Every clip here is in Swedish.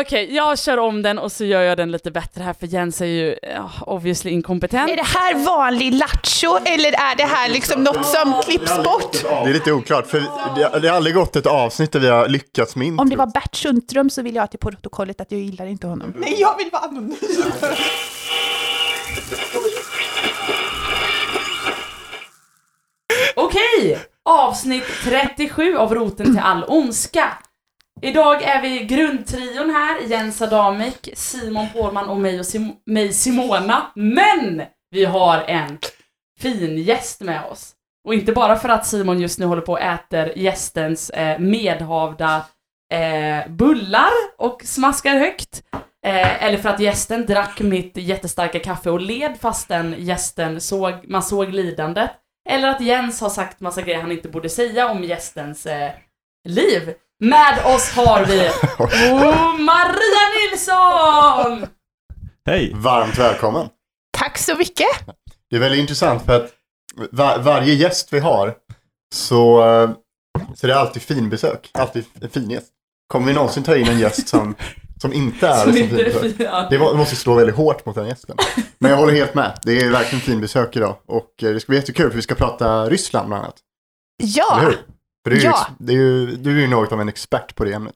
Okej, jag kör om den och så gör jag den lite bättre här för Jens är ju obviously inkompetent. Är det här vanlig lattjo eller är det här liksom något som klipps bort? Det är lite oklart, för det, det har aldrig gått ett avsnitt där vi har lyckats med Om det var Bert Sundström så vill jag till protokollet att jag gillar inte honom. Nej, jag vill vara anonym. Okej! Avsnitt 37 av Roten till all ondska. Idag är vi grundtrion här, Jens Adamik, Simon Pålman och mig, och Sim- mig Simona. Men vi har en fin gäst med oss. Och inte bara för att Simon just nu håller på och äter gästens eh, medhavda eh, bullar och smaskar högt. Eh, eller för att gästen drack mitt jättestarka kaffe och led fastän gästen såg, man såg lidandet. Eller att Jens har sagt massa grejer han inte borde säga om gästens eh, liv. Med oss har vi oh, Maria Nilsson! Hej! Varmt välkommen. Tack så mycket! Det är väldigt intressant för att var, varje gäst vi har så, eh, så det är alltid finbesök. Alltid en fin gäst. Kommer vi någonsin ta in en gäst som, som inte är Som som finbesök? fin, Det må- måste slå väldigt hårt mot den gästen. Men jag håller helt med. Det är verkligen finbesök idag. Och eh, det ska bli jättekul för vi ska prata Ryssland bland annat. Ja? För det är ju, Ja. det är ju, du är ju något av en expert på det ämnet.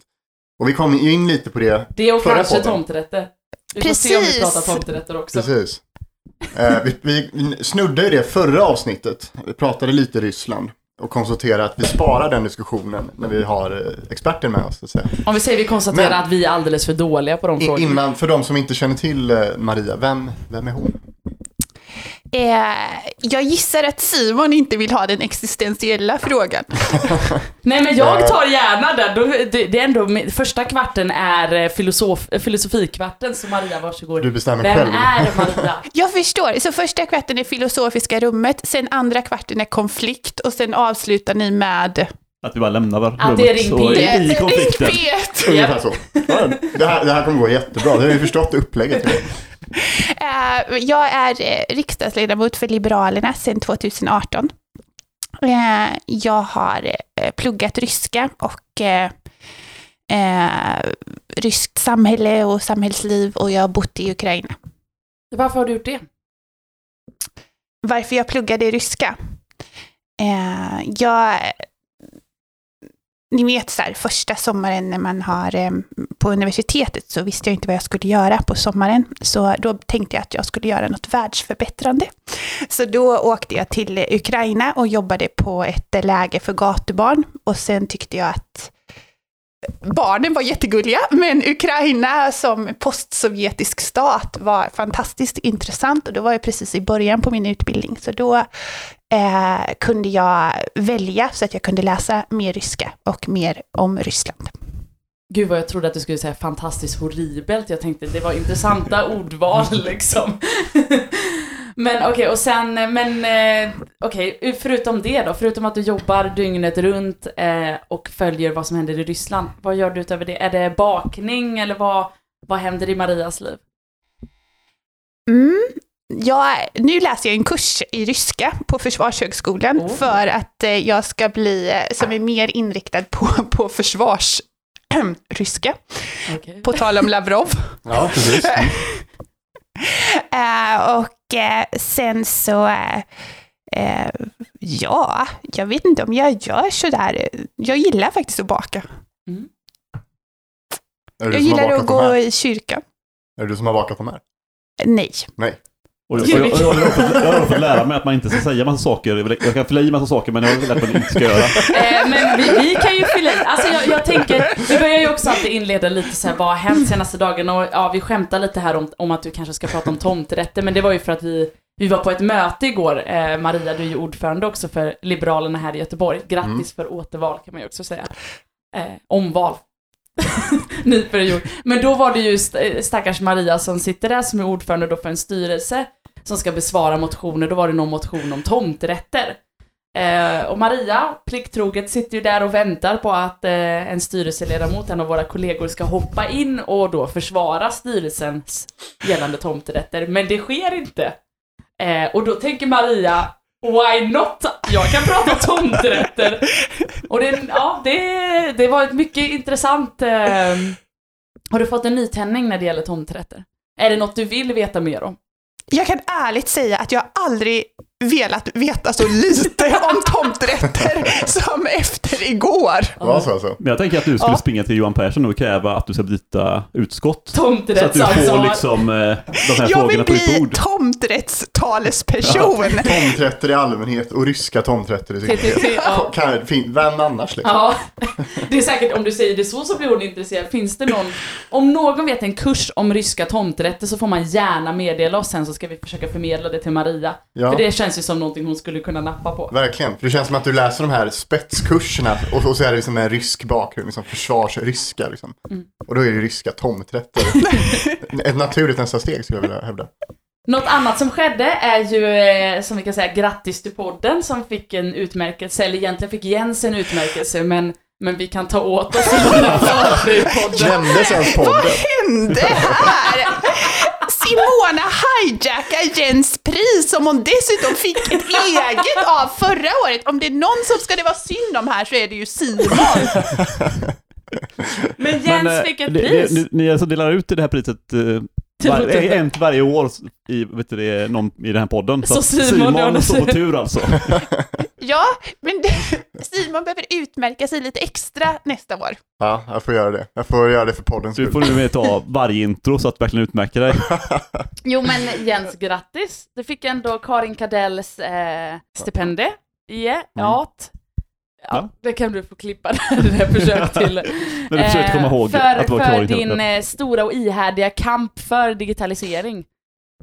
Och vi kom ju in lite på det Det och Förra kanske podden. tomterätter. Vi får se om vi Precis. pratar tomterätter också. Precis. Eh, vi, vi snuddade i det förra avsnittet. Vi pratade lite Ryssland och konstaterade att vi sparar den diskussionen när vi har eh, experten med oss. Så att säga. Om vi säger vi konstaterar Men- att vi är alldeles för dåliga på de frågorna. innan, för de som inte känner till eh, Maria, vem, vem är hon? Eh, jag gissar att Simon inte vill ha den existentiella frågan. Nej men jag tar gärna den. Det, det är ändå, första kvarten är eh, filosof, eh, filosofikvarten, så Maria varsågod. Du bestämmer Vem själv. är Maria? Jag förstår, så första kvarten är filosofiska rummet, sen andra kvarten är konflikt och sen avslutar ni med... Att vi bara lämnar rummet Att det är ring i konflikten. Ring Ungefär så. Det, här, det här kommer gå jättebra. Det har vi förstått upplägget. Eh, jag är eh, riksdagsledamot för Liberalerna sedan 2018. Eh, jag har pluggat ryska och eh, ryskt samhälle och samhällsliv och jag har bott i Ukraina. Varför har du gjort det? Varför jag pluggade ryska? Eh, jag... Ni vet så här, första sommaren när man har eh, på universitetet så visste jag inte vad jag skulle göra på sommaren. Så då tänkte jag att jag skulle göra något världsförbättrande. Så då åkte jag till Ukraina och jobbade på ett läger för gatubarn. Och sen tyckte jag att barnen var jättegulliga, men Ukraina som postsovjetisk stat var fantastiskt intressant och då var jag precis i början på min utbildning. Så då eh, kunde jag välja så att jag kunde läsa mer ryska och mer om Ryssland. Gud vad jag trodde att du skulle säga fantastiskt horribelt. Jag tänkte det var intressanta ordval liksom men okej, och sen, men eh, okej, förutom det då, förutom att du jobbar dygnet runt eh, och följer vad som händer i Ryssland, vad gör du utöver det? Är det bakning eller vad, vad händer i Marias liv? Mm. Jag, nu läser jag en kurs i ryska på Försvarshögskolan Oh. för att eh, jag ska bli, eh, som är mer inriktad på, på försvars ryska, Okej. på tal om Lavrov. Ja, precis. Eh, och eh, sen så, eh, eh, ja, jag vet inte om jag gör sådär. Jag gillar faktiskt att baka. Mm. Jag gillar att gå här? i kyrkan. Är det du som har bakat de här? Nej. Nej. Och jag, och jag, och jag, har fått- jag har fått lära mig att man inte ska säga massa saker. Jag kan fylla i massa saker men jag har lärt mig att man inte ska göra. Eh, men vi, vi kan ju fylla i, alltså jag, jag tänker, vi börjar ju också alltid inleda lite så här, vad har hänt senaste dagen? Och ja, vi skämtar lite här om, om att du kanske ska prata om tomterätter, men det var ju för att vi, vi var på ett möte igår, eh, Maria, du är ju ordförande också för Liberalerna här i Göteborg. Grattis Mm. för återval kan man ju också säga. Eh, omval. Ny period. Men då var det ju st- stackars Maria som sitter där som är ordförande då för en styrelse som ska besvara motioner. Då var det någon motion om tomträtter. Eh, och Maria, plikttroget, sitter ju där och väntar på att eh, en styrelseledamot, en av våra kollegor, ska hoppa in och då försvara styrelsens gällande tomträtter. Men det sker inte. Eh, och då tänker Maria, why not? Jag kan prata tomträtter. Och det, ja, det, det var ett mycket intressant eh, Har du fått en nytändning när det gäller tomträtter? Är det något du vill veta mer om? Jag kan ärligt säga att jag aldrig velat veta så lite om tomträtter som efter igår. Så alltså? Men jag tänker att du skulle Ja. springa till Johan Persson och kräva att du ska byta utskott. Så att du får liksom eh, de här Jag frågorna vill på ditt bli bord. tomträttstalesperson. Tomträtter i allmänhet och ryska tomträtter i synnerhet. Ja. Vem annars liksom? Ja, det är säkert om du säger det så så blir hon intresserad. Finns det någon, om någon vet en kurs om ryska tomträtter så får man gärna meddela oss sen så ska vi försöka förmedla det till Maria. Ja. För det känns ju som någonting hon skulle kunna nappa på. Verkligen, för det känns som att du läser de här spetskurserna och, och så är det liksom en rysk bakgrund, liksom försvarsryska liksom. Mm. Och då är det ryska tomträtter. Ett naturligt nästa steg skulle jag vilja hävda. Något annat som skedde är ju, eh, som vi kan säga, grattis till podden som fick en utmärkelse, eller egentligen fick Jens en utmärkelse, men, men vi kan ta åt oss podden. Nämndes ens Vad podden? hände här? Simona hijackar Jens pris som hon dessutom fick ett eget av förra året. Om det är någon som ska det vara synd om här så är det ju Simon. Men Jens Men, eh, fick ett pris. det- Ni, ni alltså delar ut det här priset eh, var, roten. en varje år i, vet du, det, någon, i den här podden. Så att Simon, ja, det står på tur alltså. Ja, men det, Simon behöver utmärka sig lite extra nästa år. Ja, jag får göra det. Jag får göra det för poddens Så du skull. får nu med ta varje intro så att du verkligen utmärker dig. Jo men Jens, grattis! Du fick ändå Karin Kardells eh, stipendie. Ja. t- Ja, Ja. det kan du få klippa det där försök till. Men du försökte komma ihåg för, att det var För din eh, stora och ihärdiga kamp för digitalisering.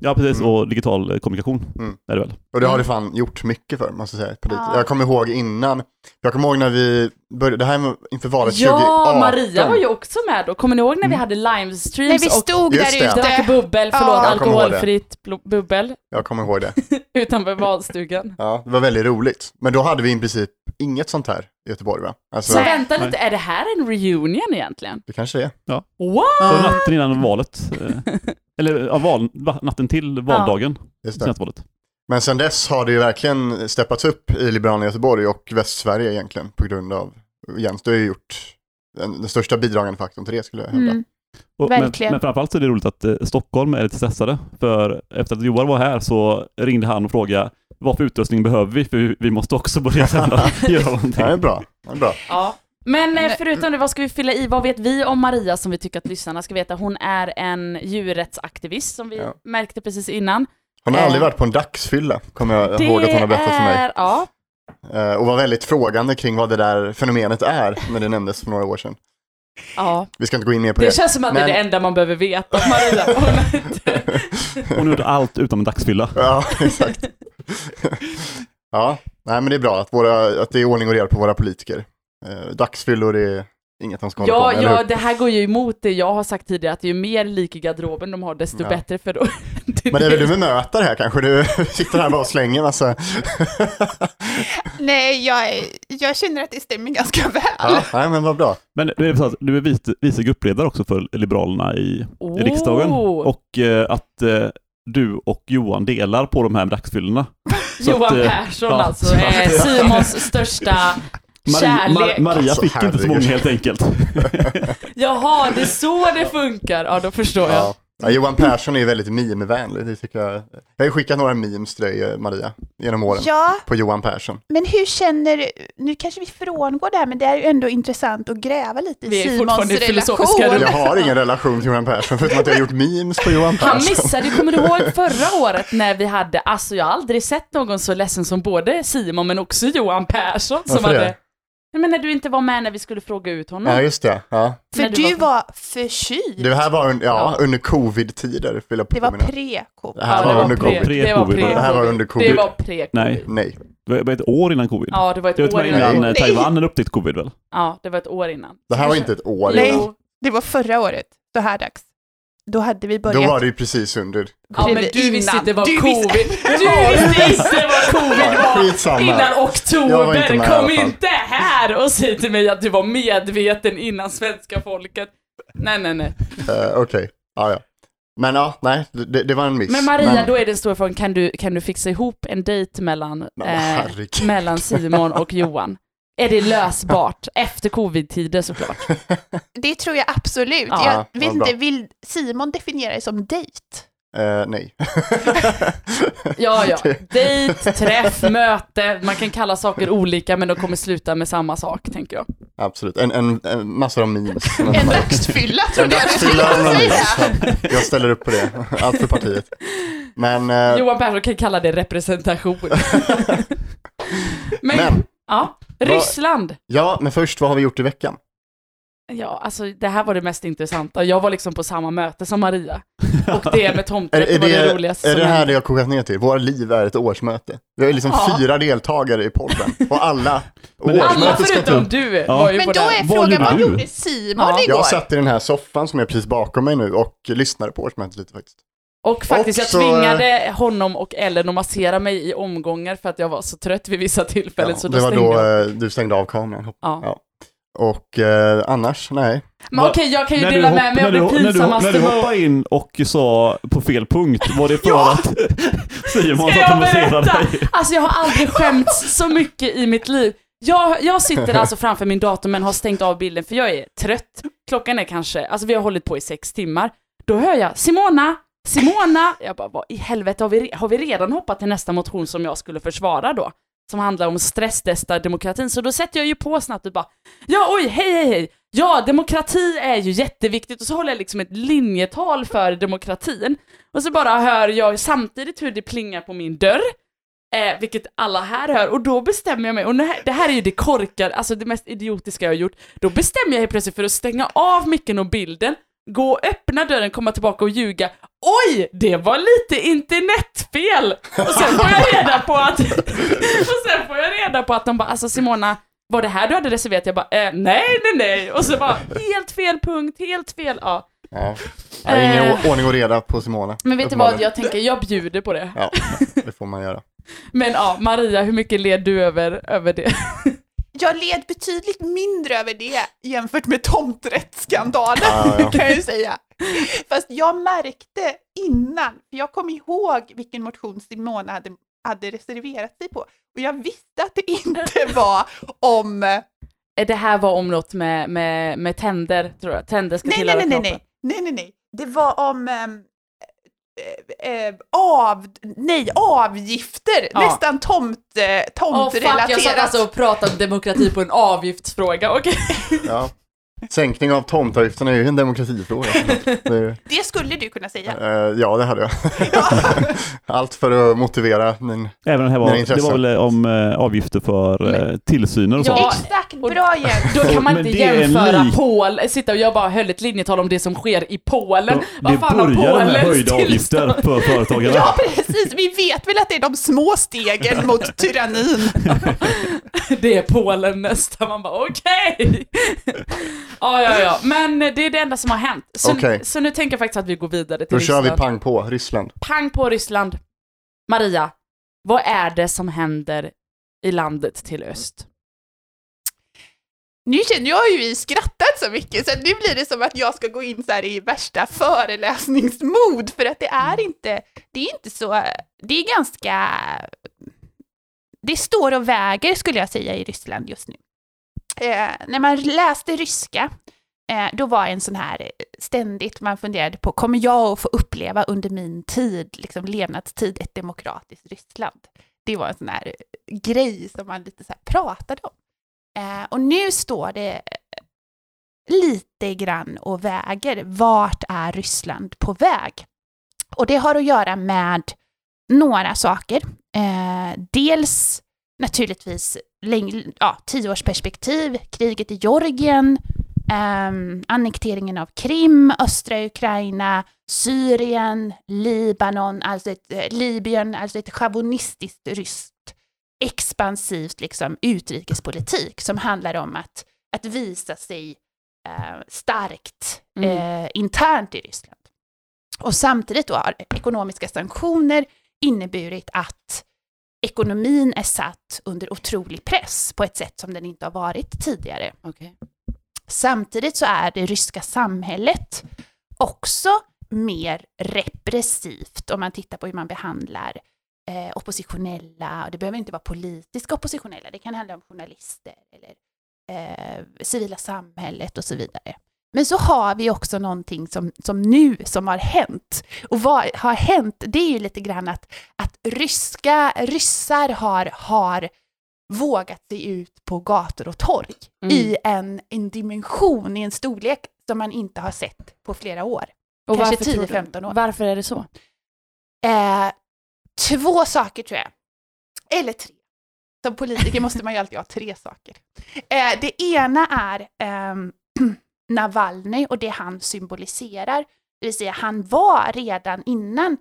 Ja, precis. Mm. Och digital eh, kommunikation Mm. är det väl. Och det har det fan gjort mycket för, måste jag säga. Ja. Jag kommer ihåg innan, jag kommer ihåg när vi började, det här inför valet Ja, 2018. Maria var ju också med då. Kommer ni ihåg när vi Mm. hade När livestreams vi och stod det. där drack ute. bubbel, Ja. förlåt, det. alkoholfritt bubbel Jag kommer ihåg det. utanför badstugan. Ja, det var väldigt roligt. Men då hade vi i princip inget sånt här i Göteborg va? Alltså, Så vänta Nej. lite, är det här en reunion egentligen? det kanske är. What? Det var natten innan valet. eh, Eller ja, val, va, natten till valdagen. Just det. Senaste valet. Men sen dess har det ju verkligen steppats upp i Liberalerna i Göteborg och Västsverige egentligen på grund av Jens. Du har ju gjort den, den största bidragande faktorn till det skulle jag hävda. Mm. Och, men, Verkligen. men framförallt så är det roligt att eh, Stockholm är lite stressade. För efter att Johan var här så ringde han och frågade vad för utrustning behöver vi? För vi, måste också börja sända. göra någonting. Ja, det är bra. Det är bra. Ja. Men eh, Men- förutom det, vad ska vi fylla i? Vad vet vi om Maria som vi tycker att lyssnarna ska veta? Hon är en djurrättsaktivist som vi Ja. märkte precis innan. Hon har Eh. aldrig varit på en dagsfylla, kommer jag ihåg att hon har berättat för mig. är- Ja, Eh, och var väldigt frågande kring vad det där fenomenet är när det nämndes för några år sedan. ja. Vi ska inte gå in mer på Det det. känns som att det är Men- det enda man behöver veta om Maria. Hon. Hon gjorde allt utom en dagsfylla. ja, exakt. Ja, nej men det är bra att, våra, att det är ordning och reda på våra politiker. Eh, dagsfyllor är inget de ska hålla på Ja, med, ja, det här går ju emot det jag har sagt tidigare, att ju mer lik i garderoben de har, desto Ja. bättre för då... Men det är väl du med mötar här kanske? Du sitter här bara och slänger massa... Nej, jag, jag känner att det stämmer ganska väl. ja, nej men vad bra. Men det är att du är vice, vice gruppledare också för Liberalerna i, Oh. i riksdagen. Och eh, att eh, du och Johan delar på de här dagsfyllorna. Johan att, eh, Persson ja. alltså, är Simons största Maria, kärlek. Mar- Maria Alltså, fick inte så många herregud. helt enkelt. Jaha, det är så det funkar. Ja, då förstår jag. Ja. Ja, Johan Persson är väldigt memevänlig, det tycker jag. Jag har ju skickat några memes till dig, eh, Maria, genom åren. Ja, På Johan Persson. men hur känner, nu kanske vi frångår det här, men det är ju ändå intressant att gräva lite Vi i Simons relation. Jag har ingen relation till Johan Persson, förutom att jag har gjort memes på Johan Han Persson. missade, kommer du ihåg förra året när vi hade, alltså jag har aldrig sett någon så ledsen som både Simon men också Johan Persson som Varför det? hade... men när du inte var med när vi skulle fråga ut honom. Ja, just det. Ja. För När du, du var- var förkyld. Det här var un- ja, Ja. under covid-tider, Det var påminna. pre-covid. Det här Ja, var under pre- covid. Det var Pre-covid. pre Det här var under covid. Det var pre Nej. Nej. Det var ett år innan covid. Ja, det var ett Det var år innan. innan eh, Nej. Taiwan upptäckte covid väl? Ja, det var ett år innan. Det här var inte ett år Nej. innan. Det var förra året, så här dags. Då hade vi börjat. Då var det ju precis under. Ja, men du visste innan. inte vad Du covid... visste- Du visste inte vad covid var Skitsamma. innan Jag var inte oktober. med Kom inte här och säg till mig att du var medveten innan svenska folket. Nej, nej, nej. Uh, Okej, ja ja. Men ja, nej, det, det var en miss. Men Maria, Men- då är den stora frågan, kan du, kan du fixa ihop en dejt mellan, Men eh, mellan Simon och Johan? Är det lösbart? Efter covid-tider såklart. Det tror jag absolut. Ja, jag vet inte, vill Simon definiera det som dejt? Eh, nej. Ja, ja. Dejt, träff, möte. Man kan kalla saker olika men de kommer sluta med samma sak, tänker jag. Absolut. En, en, en massor av memes. En dagsfylla En trodde jag du skulle dagsfylla säga. Jag ställer upp på det. Allt för partiet. Men, eh, Johan Persson kan kalla det representation. men, men, ja. Ryssland. ja, men först, vad har vi gjort i veckan? Ja, alltså det här var det mest intressanta. Jag var liksom på samma möte som Maria. Och det med tomträtt var det, roligaste är det här det jag kokat ner till? Våra liv är ett årsmöte. Vi har liksom Ja. fyra deltagare i podden och alla Alla förutom du Ja. var ju Men på då är frågan, vad du? gjorde Simon Ja. igår? Jag satt i den här soffan som är precis bakom mig nu och lyssnade på årsmötet lite faktiskt. Och faktiskt, Och jag så- tvingade honom och Ellen att massera mig i omgångar för att jag var så trött vid vissa tillfällen, Ja, så då det var då jag. eh, du stängde av kameran. Ja. Ja. Och eh, annars, nej. Men okej, jag kan ju När dela hopp- med mig av när det du- när du, pinsammaste när du hoppade in och sa på fel punkt, var det för Ja! att Simon satt och masserade dig? Alltså jag har aldrig skämts så mycket i mitt liv. Jag, jag sitter alltså framför min dator men har stängt av bilden för jag är trött. Klockan är kanske, alltså vi har hållit på i sex timmar. Då hör jag Simona, Simona. Jag bara, vad i helvete har vi, har vi redan hoppat till nästa motion som jag skulle försvara då? Som handlar om stresstesta demokratin. Så då sätter jag ju på snabbt och bara, ja oj, hej hej hej. Ja, demokrati är ju jätteviktigt och så håller jag liksom ett linjetal för demokratin. Och så bara hör jag samtidigt hur det plingar på min dörr. Eh, vilket alla här hör, och då bestämmer jag mig, och det här, det här är ju det korkade, alltså det mest idiotiska jag har gjort, då bestämmer jag helt plötsligt för att stänga av micken och bilden, gå och öppna dörren, komma tillbaka och ljuga. Oj, det var lite internetfel! Och sen får jag reda på att, och sen får jag reda på att de bara, alltså Simona, var det här du hade reserverat? Jag bara, eh, nej, nej, nej. Och så bara, helt fel punkt, helt fel, ja. Ja. Är ingen Eh. ordning och reda på Simona. Men vet du vad, jag tänker, jag bjuder på det. Ja, det får man göra. Men ja, Maria, hur mycket led du över, över det? Jag led betydligt mindre över det jämfört med tomträttsskandalen, Ja, ja. kan jag ju säga. Fast jag märkte innan, för jag kom ihåg vilken motion Simona hade, hade reserverat sig på. Och jag visste att det inte var om... Eh, Det här var om något med, med, med tänder, tror jag. Tänder ska nej, tillhöra nej, nej, kroppen. nej, nej, nej, nej. Det var om... ehm, eh, eh, av, nej, avgifter, Ja. nästan tomt, eh, Åh fuck, tomtrelaterat. jag satt alltså och pratade om demokrati på en avgiftsfråga, okej. Ja. Sänkning av tomtavgifterna är ju en demokratifråga. Det Det skulle du kunna säga. eh, ja, det hade jag. Allt för att motivera min... Även det här var, det var väl om eh, avgifter för eh, tillsyner och Ja, sånt. Exakt, bra Jens. Då kan man Men inte det är jämföra lik- Polen, sitta och jag bara höll ett linjetal om det som sker i Polen. Det Vad fan har börjar med höjda avgifter för företagarna. Ja, precis. Vi vet väl att det är de små stegen mot tyrannin. Det är Polen nästa, man bara okej. Ja, ja, ja, men det är det enda som har hänt. Så, Okej. så nu tänker jag faktiskt att vi går vidare till Då kör Ryssland. vi pang på, Ryssland. pang på Ryssland. Maria, vad är det som händer i landet till öst? Nu känner jag ju vi skrattat så mycket så nu blir det som att jag ska gå in så här i värsta föreläsningsmod för att det är inte, det är inte så, det är ganska, det står och väger skulle jag säga i Ryssland just nu. Eh, när man läste ryska, eh, då var en sån här eh, ständigt man funderade på, kommer jag att få uppleva under min tid, liksom levnadstid, ett demokratiskt Ryssland? Det var en sån här eh, grej som man lite så här pratade om. Eh, och nu står det eh, lite grann och väger. Vart är Ryssland på väg? Och det har att göra med några saker. Eh, dels naturligtvis läng- ja, tioårsperspektiv, kriget i Georgien, ehm, annekteringen av Krim, östra Ukraina, Syrien, Libanon, alltså ett, eh, Libyen, alltså ett chauvinistiskt ryskt expansivt liksom, utrikespolitik som handlar om att, att visa sig eh, starkt Mm. eh, internt i Ryssland. Och samtidigt då har ekonomiska sanktioner inneburit att ekonomin är satt under otrolig press på ett sätt som den inte har varit tidigare. Okay. Samtidigt så är det ryska samhället också mer repressivt om man tittar på hur man behandlar eh, oppositionella, och det behöver inte vara politiska oppositionella, det kan handla om journalister eller eh, civila samhället och så vidare. Men så har vi också någonting som, som nu som har hänt. Och vad har hänt? Det är ju lite grann att, att ryska, ryssar har, har vågat sig ut på gator och torg Mm. i en, en dimension, i en storlek som man inte har sett på flera år. Och kanske varför tror du- 10-15 år. Varför är det så? Eh, två saker tror jag. Eller tre. Som politiker måste man ju alltid ha tre saker. Eh, det ena är ehm, Navalny och det han symboliserar. Det vill säga han var redan innan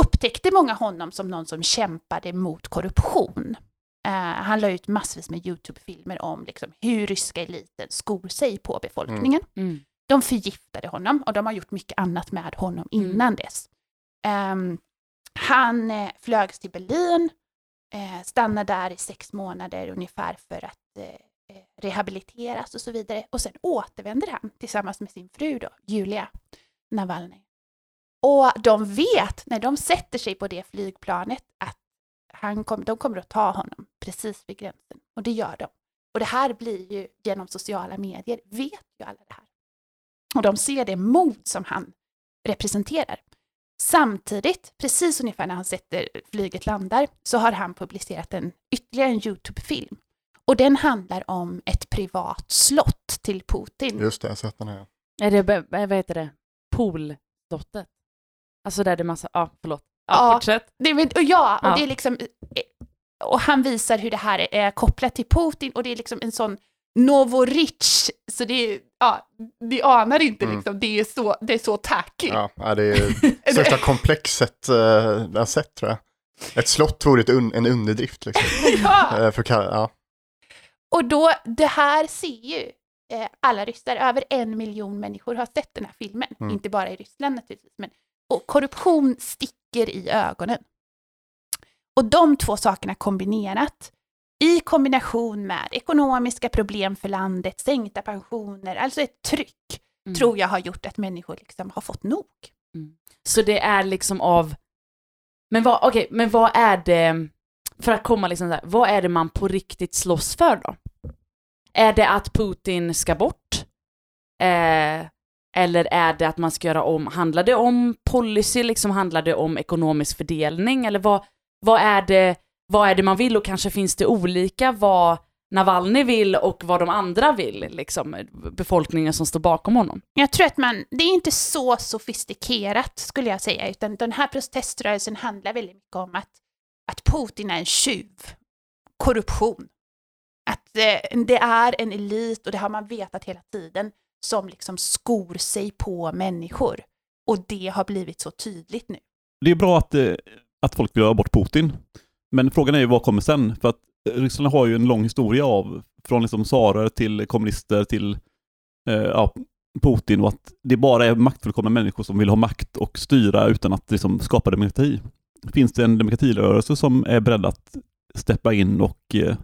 upptäckte många honom som någon som kämpade mot korruption. Eh, han la ut massvis med YouTube-filmer om liksom, hur ryska eliten skor sig på befolkningen. Mm. De förgiftade honom och de har gjort mycket annat med honom Mm. innan dess. Ehm, han eh, flögs till Berlin, eh, stannade där i sex månader ungefär för att eh, rehabiliteras och så vidare. Och sen återvänder han tillsammans med sin fru då, Julia Navalny. Och de vet när de sätter sig på det flygplanet att han kom, de kommer att ta honom precis vid gränsen. Och det gör de. Och det här blir ju genom sociala medier, vet ju alla det här. Och de ser det mod som han representerar. Samtidigt, precis ungefär när han sätter flyget landar, så har han publicerat en, ytterligare en YouTube-film. Och den handlar om ett privat slott till Putin. Just det, jag har sett den här. Är det, be- vad heter det, poolslottet? Alltså där det är massa, ja förlåt. Ja, Ja. fortsätt. Det, är- och ja, och Ja. det är liksom... Och han visar hur det här är kopplat till Putin och det är liksom en sån Novorich, så det är, ja, vi anar inte Mm. liksom, det är så, det är så tacky. Ja, det är största komplexet eh, jag har sett tror jag. Ett slott vore ett un, en underdrift liksom. Ja. Eh, för, ja. Och då, det här ser ju eh, alla ryssar, över en miljon människor har sett den här filmen. Mm. Inte bara i Ryssland naturligtvis, men och korruption sticker i ögonen. Och de två sakerna kombinerat, i kombination med ekonomiska problem för landet, sänkta pensioner, alltså ett tryck, Mm. tror jag har gjort att människor liksom har fått nog. Så det är liksom av, men vad, okej, men vad är det, för att komma liksom så här, vad är det man på riktigt slåss för då? Är det att Putin ska bort? Eh, eller är det att man ska göra om, handlar det om policy, liksom handlar det om ekonomisk fördelning? Eller vad, vad, är det, vad är det man vill och kanske finns det olika vad Navalny vill och vad de andra vill, liksom befolkningen som står bakom honom? Jag tror att man, det är inte så sofistikerat skulle jag säga, utan den här proteströrelsen handlar väldigt mycket om att, att Putin är en tjuv, korruption. Att eh, det är en elit, och det har man vetat hela tiden, som liksom skor sig på människor. Och det har blivit så tydligt nu. Det är bra att, eh, att folk vill ha bort Putin. Men frågan är ju vad kommer sen? För att eh, Ryssland har ju en lång historia av, från liksom tsarer till kommunister till eh, ja, Putin och att det bara är maktfullkomna människor som vill ha makt och styra utan att liksom, skapa demokrati. Finns det en demokratirörelse som är beredd att steppa in och eh,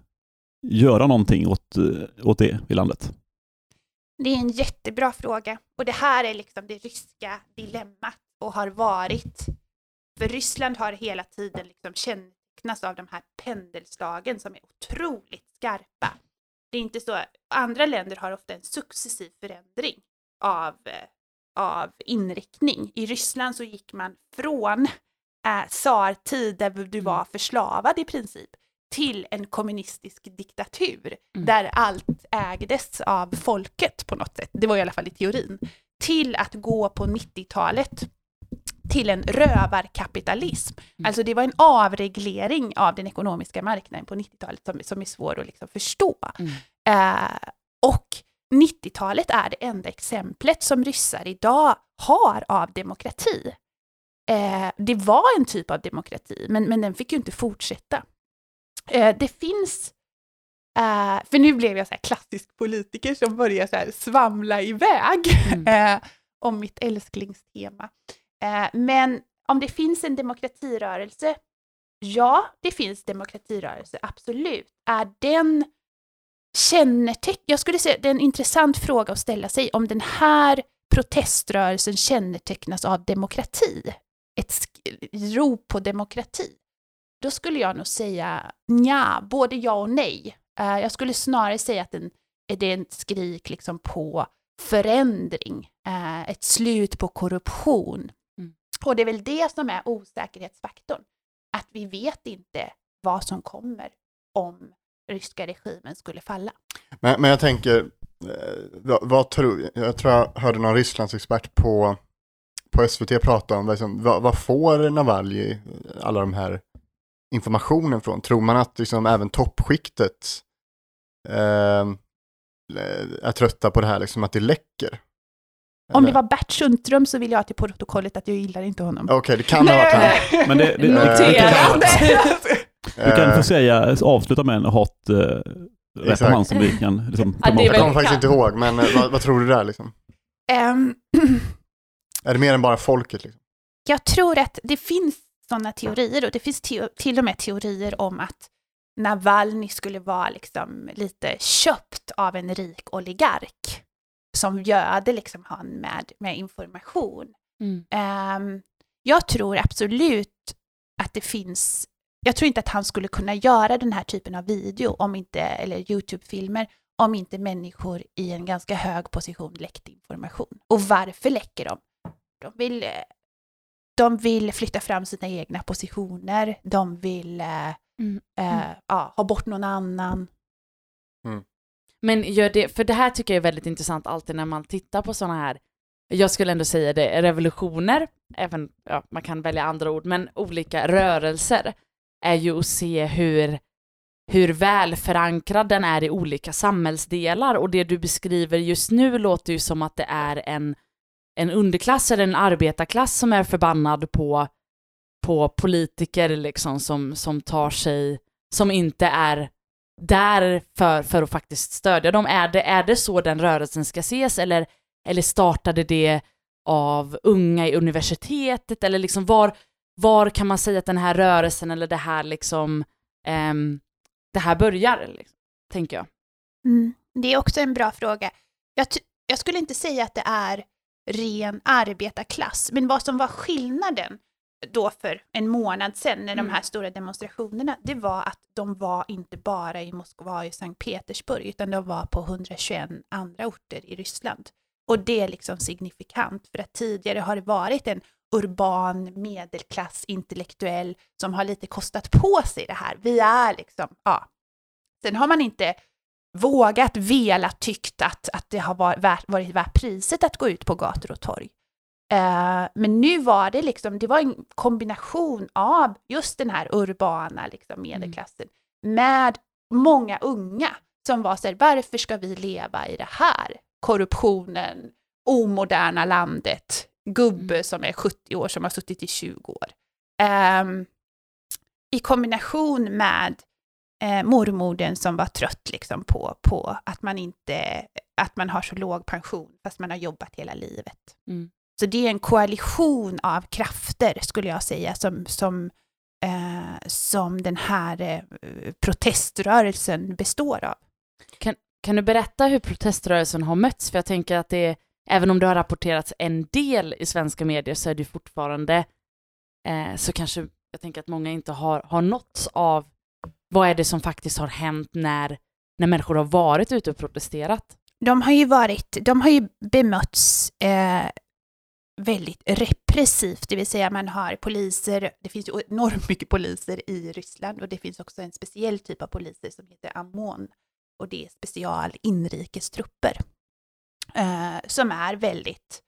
göra någonting åt, eh, åt det i landet? Det är en jättebra fråga. Och det här är liksom det ryska dilemmat och har varit. För Ryssland har hela tiden liksom kännetecknats av de här pendelslagen som är otroligt skarpa. Det är inte så, andra länder har ofta en successiv förändring av, eh, av inriktning. I Ryssland så gick man från äh, tsartid där du var förslavad i princip till en kommunistisk diktatur Mm. där allt ägdes av folket på något sätt. Det var i alla fall i teorin. Till att gå på 90-talet till en rövarkapitalism. Mm. Alltså det var en avreglering av den ekonomiska marknaden på 90-talet som, som är svår att liksom förstå. Mm. Eh, och 90-talet är det enda exemplet som ryssar idag har av demokrati. Eh, det var en typ av demokrati, men, men den fick ju inte fortsätta. Eh, det finns, eh, för nu blev jag så här klassisk politiker som börjar så svamla iväg Mm. eh, om mitt älsklingstema. Eh, men om det finns en demokratirörelse, ja, det finns demokratirörelse, absolut. Är den kännetecken, jag skulle säga det är en intressant fråga att ställa sig, om den här proteströrelsen kännetecknas av demokrati ett rop på demokrati, då skulle jag nog säga ja, både ja och nej. Eh, jag skulle snarare säga att den, det är ett skrik liksom på förändring, eh, ett slut på korruption. Mm. Och det är väl det som är osäkerhetsfaktorn, att vi vet inte vad som kommer om ryska regimen skulle falla. Men, men jag tänker, eh, vad, vad tror, jag tror jag hörde någon Rysslandsexpert på, på SVT prata om, liksom, vad, vad får Navalny alla de här informationen från? Tror man att liksom även toppskiktet eh, är trötta på det här, liksom, att det läcker? Om det Eller? var Bert Sundström så vill jag till protokollet att jag gillar inte honom. Okej, det kan ha varit han. Men det, det, Noterat. Du kan Eh, få säga, avsluta med en hat uh, om han som vi kan liksom, Ja, det Jag kommer faktiskt inte ihåg, men eh, vad, vad tror du där liksom? Ehm, Är det mer än bara folket? Liksom? jag tror att det finns sådana teorier och det finns teo- till och med teorier om att Navalny skulle vara liksom lite köpt av en rik oligark som göder liksom han med, med information. Mm. Ehm, jag tror absolut att det finns, jag tror inte att han skulle kunna göra den här typen av video om inte, eller YouTube-filmer om inte människor i en ganska hög position läckte information. Och varför läcker de? De vill, eh, de vill flytta fram sina egna positioner, de vill eh, Mm. eh, ja, ha bort någon annan. Men gör det, för det här tycker jag är väldigt intressant alltid när man tittar på sådana här, jag skulle ändå säga det, revolutioner, även, ja, man kan välja andra ord, men olika rörelser, är ju att se hur, hur väl förankrad den är i olika samhällsdelar och det du beskriver just nu låter ju som att det är en, en underklass eller en arbetarklass som är förbannad på, på politiker liksom som, som tar sig, som inte är där för, för att faktiskt stödja dem. Är det, är det så den rörelsen ska ses eller, eller startade det av unga i universitetet eller liksom var, var kan man säga att den här rörelsen eller det här liksom um, det här börjar, liksom, tänker jag. Mm. Det är också en bra fråga. Jag, jag skulle inte säga att det är ren arbetarklass, men vad som var skillnaden då för en månad sedan när de Mm. här stora demonstrationerna, det var att de var inte bara i Moskva och i Sankt Petersburg, utan de var på 121 andra orter i Ryssland. Och det är liksom signifikant, för att tidigare har det varit en urban medelklass intellektuell som har lite kostat på sig det här. Vi är liksom, ja. Sen har man inte vågat, velat, tyckt att, att det har varit varit värt priset att gå ut på gator och torg. Eh, men nu var det liksom, det var en kombination av just den här urbana liksom, medelklassen med många unga som var så här, varför ska vi leva i det här? Korruptionen, omoderna landet, gubbe Mm. som är 70 år som har suttit i 20 år. Ehm, I kombination med eh, mormodern som var trött liksom på, på att, man inte, att man har så låg pension fast man har jobbat hela livet. Mm. Så det är en koalition av krafter skulle jag säga som, som, eh, som den här eh, proteströrelsen består av. Kan du berätta hur proteströrelsen har mötts? För jag tänker att det, även om det har rapporterats en del i svenska medier så är det fortfarande, eh, så kanske jag tänker att många inte har, har nåtts av vad är det som faktiskt har hänt när, när människor har varit ute och protesterat. De har ju varit, de har ju bemötts eh, väldigt repressivt, det vill säga man har poliser, det finns ju enormt mycket poliser i Ryssland och det finns också en speciell typ av poliser som heter AMON och det är special inrikestrupper eh, som är väldigt,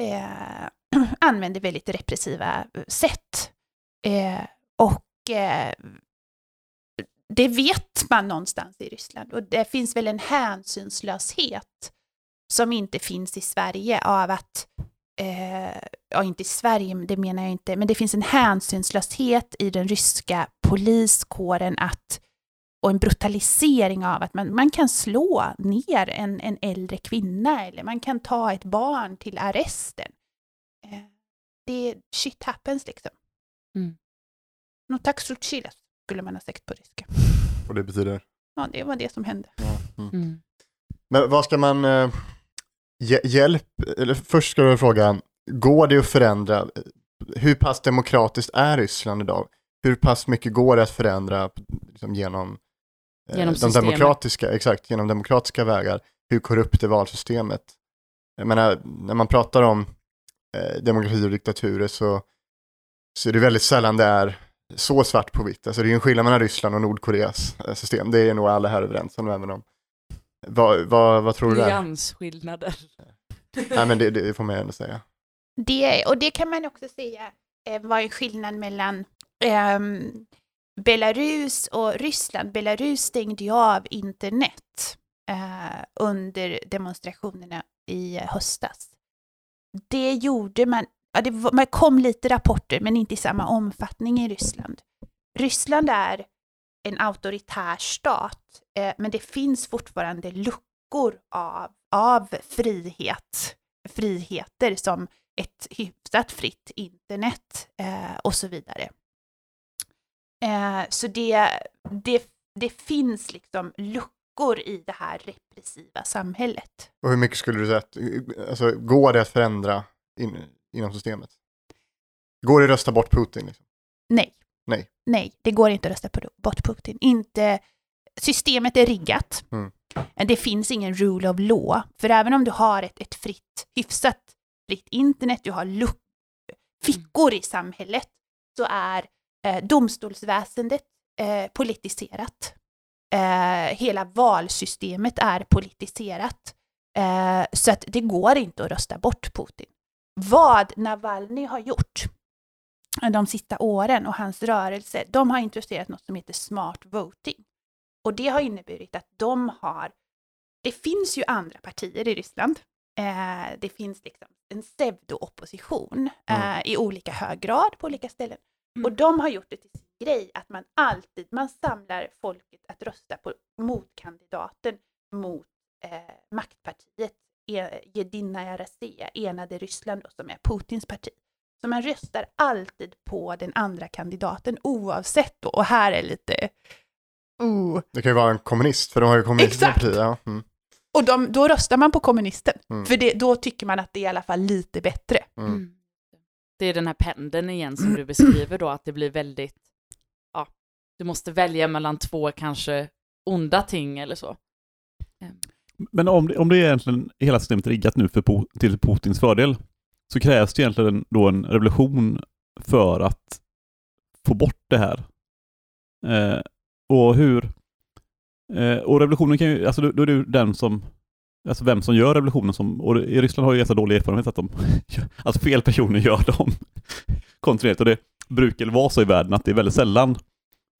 eh, använder väldigt repressiva sätt. Eh, och eh, det vet man någonstans i Ryssland och det finns väl en hänsynslöshet som inte finns i Sverige av att, eh, ja inte i Sverige, det menar jag inte, men det finns en hänsynslöshet i den ryska poliskåren att, och en brutalisering av att man, man kan slå ner en, en äldre kvinna eller man kan ta ett barn till arresten. Eh, det, shit happens liksom. Mm. No tak skulle man ha sagt på ryska. Och det betyder? Ja, det var det som hände. Ja. Mm. Mm. Men vad ska man, eh, hj- hjälp, eller först ska jag fråga, går det att förändra, hur pass demokratiskt är Ryssland idag? Hur pass mycket går det att förändra liksom, genom, eh, Genom de demokratiska, exakt, genom demokratiska vägar? Hur korrupt är valsystemet? Jag menar, när man pratar om eh, demokrati och diktaturer så, så är det väldigt sällan det är så svart på vitt. Alltså det är ju en skillnad mellan Ryssland och Nordkoreas eh, system. Det är nog alla här överens om, även om. Vad, vad, vad tror du där? Nyansskillnader. Nej men det, det får man ju ändå säga. Det, och det kan man också säga eh, var en skillnad mellan ehm, Belarus och Ryssland. Belarus stängde ju av internet eh, under demonstrationerna i höstas. Det gjorde man, ja, det var, man kom lite rapporter men inte i samma omfattning i Ryssland. Ryssland är en auktoritär stat eh, men det finns fortfarande luckor av, av frihet, friheter som ett hyfsat fritt internet eh, och så vidare. Eh, så det, det, det finns liksom luckor i det här repressiva samhället. Och hur mycket skulle du säga att, alltså går det att förändra in, inom systemet? Går det att rösta bort Putin? Liksom? Nej. Nej. Nej, det går inte att rösta bort Putin. Inte, systemet är riggat. Mm. Det finns ingen rule of law. För även om du har ett, ett fritt, hyfsat fritt internet, du har luck, fickor i samhället, så är eh, domstolsväsendet eh, politiserat. Eh, hela valsystemet är politiserat. Eh, så att det går inte att rösta bort Putin. Vad Navalny har gjort de sista åren och hans rörelse, de har introducerat något som heter smart voting. Och det har inneburit att de har, det finns ju andra partier i Ryssland. Eh, det finns liksom en pseudo-opposition eh, Mm. i olika hög grad på olika ställen. Mm. Och de har gjort det till sin grej att man alltid, man samlar folket att rösta på motkandidaten mot eh, maktpartiet Jedinaja Rossija, Enade Ryssland, då, som är Putins parti. Så man röstar alltid på den andra kandidaten oavsett då, och här är lite... Oh. Det kan ju vara en kommunist, för de har ju kommunistiska Exakt. partier. Ja. Mm. Och de, då röstar man på kommunisten, Mm. för det, då tycker man att det är i alla fall lite bättre. Mm. Mm. Det är den här pendeln igen som du beskriver då, att det blir väldigt, ja, du måste välja mellan två kanske onda ting eller så. Men om det, om det är egentligen hela systemet riggat nu för, till Putins fördel, så krävs det egentligen då en revolution för att få bort det här. Eh, och hur... Eh, och revolutionen kan ju, alltså då, då är det ju den som, alltså vem som gör revolutionen som, och i Ryssland har ju ganska dålig erfarenhet att de, alltså fel personer gör dem kontinuerligt. Och det brukar vara så i världen att det är väldigt sällan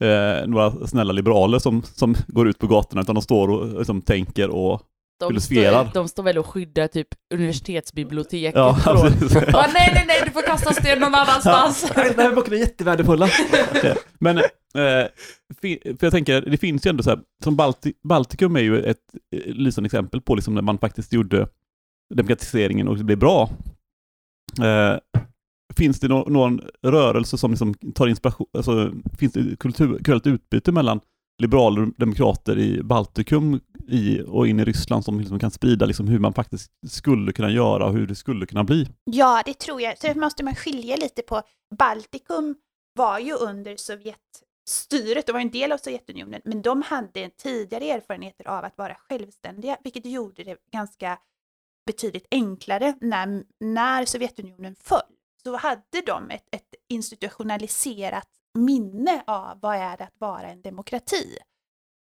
eh, några snälla liberaler som, som går ut på gatorna, utan de står och liksom, tänker och de står, de står väl och skyddar typ universitetsbiblioteket Ja, från... Bara, nej, nej, nej, du får kasta sten någon annanstans. De här böckerna är jättevärdefulla. Men, eh, för jag tänker, det finns ju ändå så här, som Balti Baltikum är ju ett eh, lysande exempel på liksom när man faktiskt gjorde demokratiseringen och det blev bra. Eh, finns det nå- någon rörelse som liksom tar inspiration, alltså finns det kultur, kulturellt utbyte mellan liberaler och demokrater i Baltikum i, och in i Ryssland som liksom kan sprida liksom hur man faktiskt skulle kunna göra och hur det skulle kunna bli? Ja, det tror jag. Så måste man skilja lite på. Baltikum var ju under Sovjetstyret, det var en del av Sovjetunionen, men de hade tidigare erfarenheter av att vara självständiga, vilket gjorde det ganska betydligt enklare när, när Sovjetunionen föll. Så hade de ett, ett institutionaliserat minne av vad är det att vara en demokrati.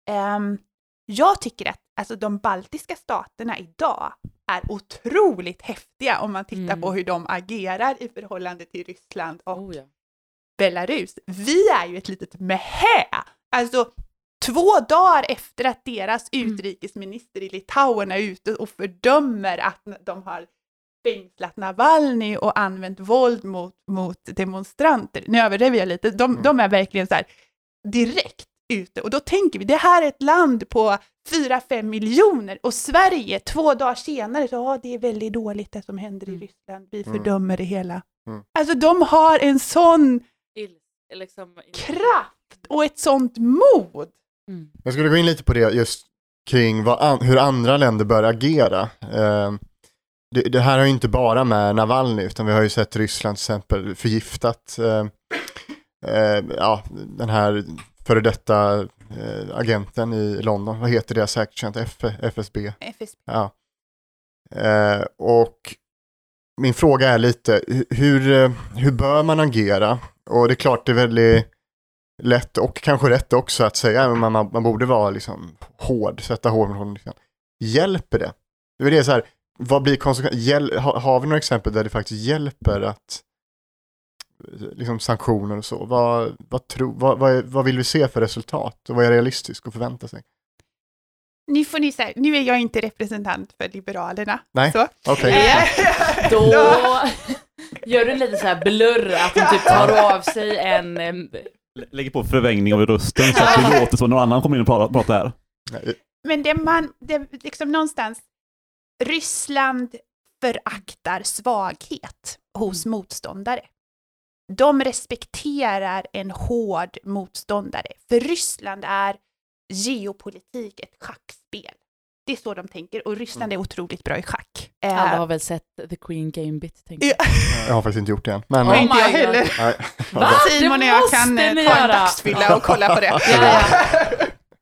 Um, jag tycker att alltså, de baltiska staterna idag är otroligt häftiga om man tittar Mm. på hur de agerar i förhållande till Ryssland och Oh, ja. Belarus. Vi är ju ett litet mehä! Alltså två dagar efter att deras Mm. utrikesminister i Litauen är ute och fördömer att de har fängslat Navalny och använt våld mot, mot demonstranter. Nu överdriver jag lite, de, Mm. de är verkligen så här direkt ute och då tänker vi, det här är ett land på 4-5 miljoner och Sverige två dagar senare så ja, det är väldigt dåligt det som händer i Mm. Ryssland, vi Mm. fördömer det hela. Mm. Alltså de har en sån liksom, kraft och ett sånt mod. Mm. Jag skulle gå in lite på det just kring vad an- hur andra länder bör agera. Eh, det, det här har ju inte bara med Navalny, utan vi har ju sett Ryssland till exempel förgiftat eh, eh, ja, den här före detta eh, agenten i London, vad heter deras säkerhetstjänst? F, FSB? FSB. Ja. Eh, och min fråga är lite, hu- hur, eh, hur bör man agera? Och det är klart det är väldigt lätt och kanske rätt också att säga att man, man, borde vara liksom hård, sätta hård mot honom. Liksom. Hjälper det? Det är så här, vad blir konsekvensen? Ha, har vi några exempel där det faktiskt hjälper att liksom sanktioner och så? Vad, vad, tro, vad, vad, vad vill vi se för resultat? Och vad är realistiskt att förvänta sig? Nu får ni säga, nu är jag inte representant för Liberalerna. Nej. Okej. Eh, Då gör du en liten så här blurr, att hon typ tar av sig en... Lä- Lägger på förvängning av rösten så att det låter som någon annan kommer in och pratar, pratar här. Men det man, det liksom någonstans, Ryssland föraktar svaghet hos motståndare. De respekterar en hård motståndare. För Ryssland är geopolitik ett schackspel. Det är så de tänker och Ryssland är otroligt bra i schack. Eh, Alla har väl sett The Queen Gambit, tänker jag. Ja. Jag har faktiskt inte gjort det än. Men, Oh inte jag God. heller. nej. Va? Simon och Det jag kan måste eh, ni ta en göra. dagsfylla och kolla på det. Ja.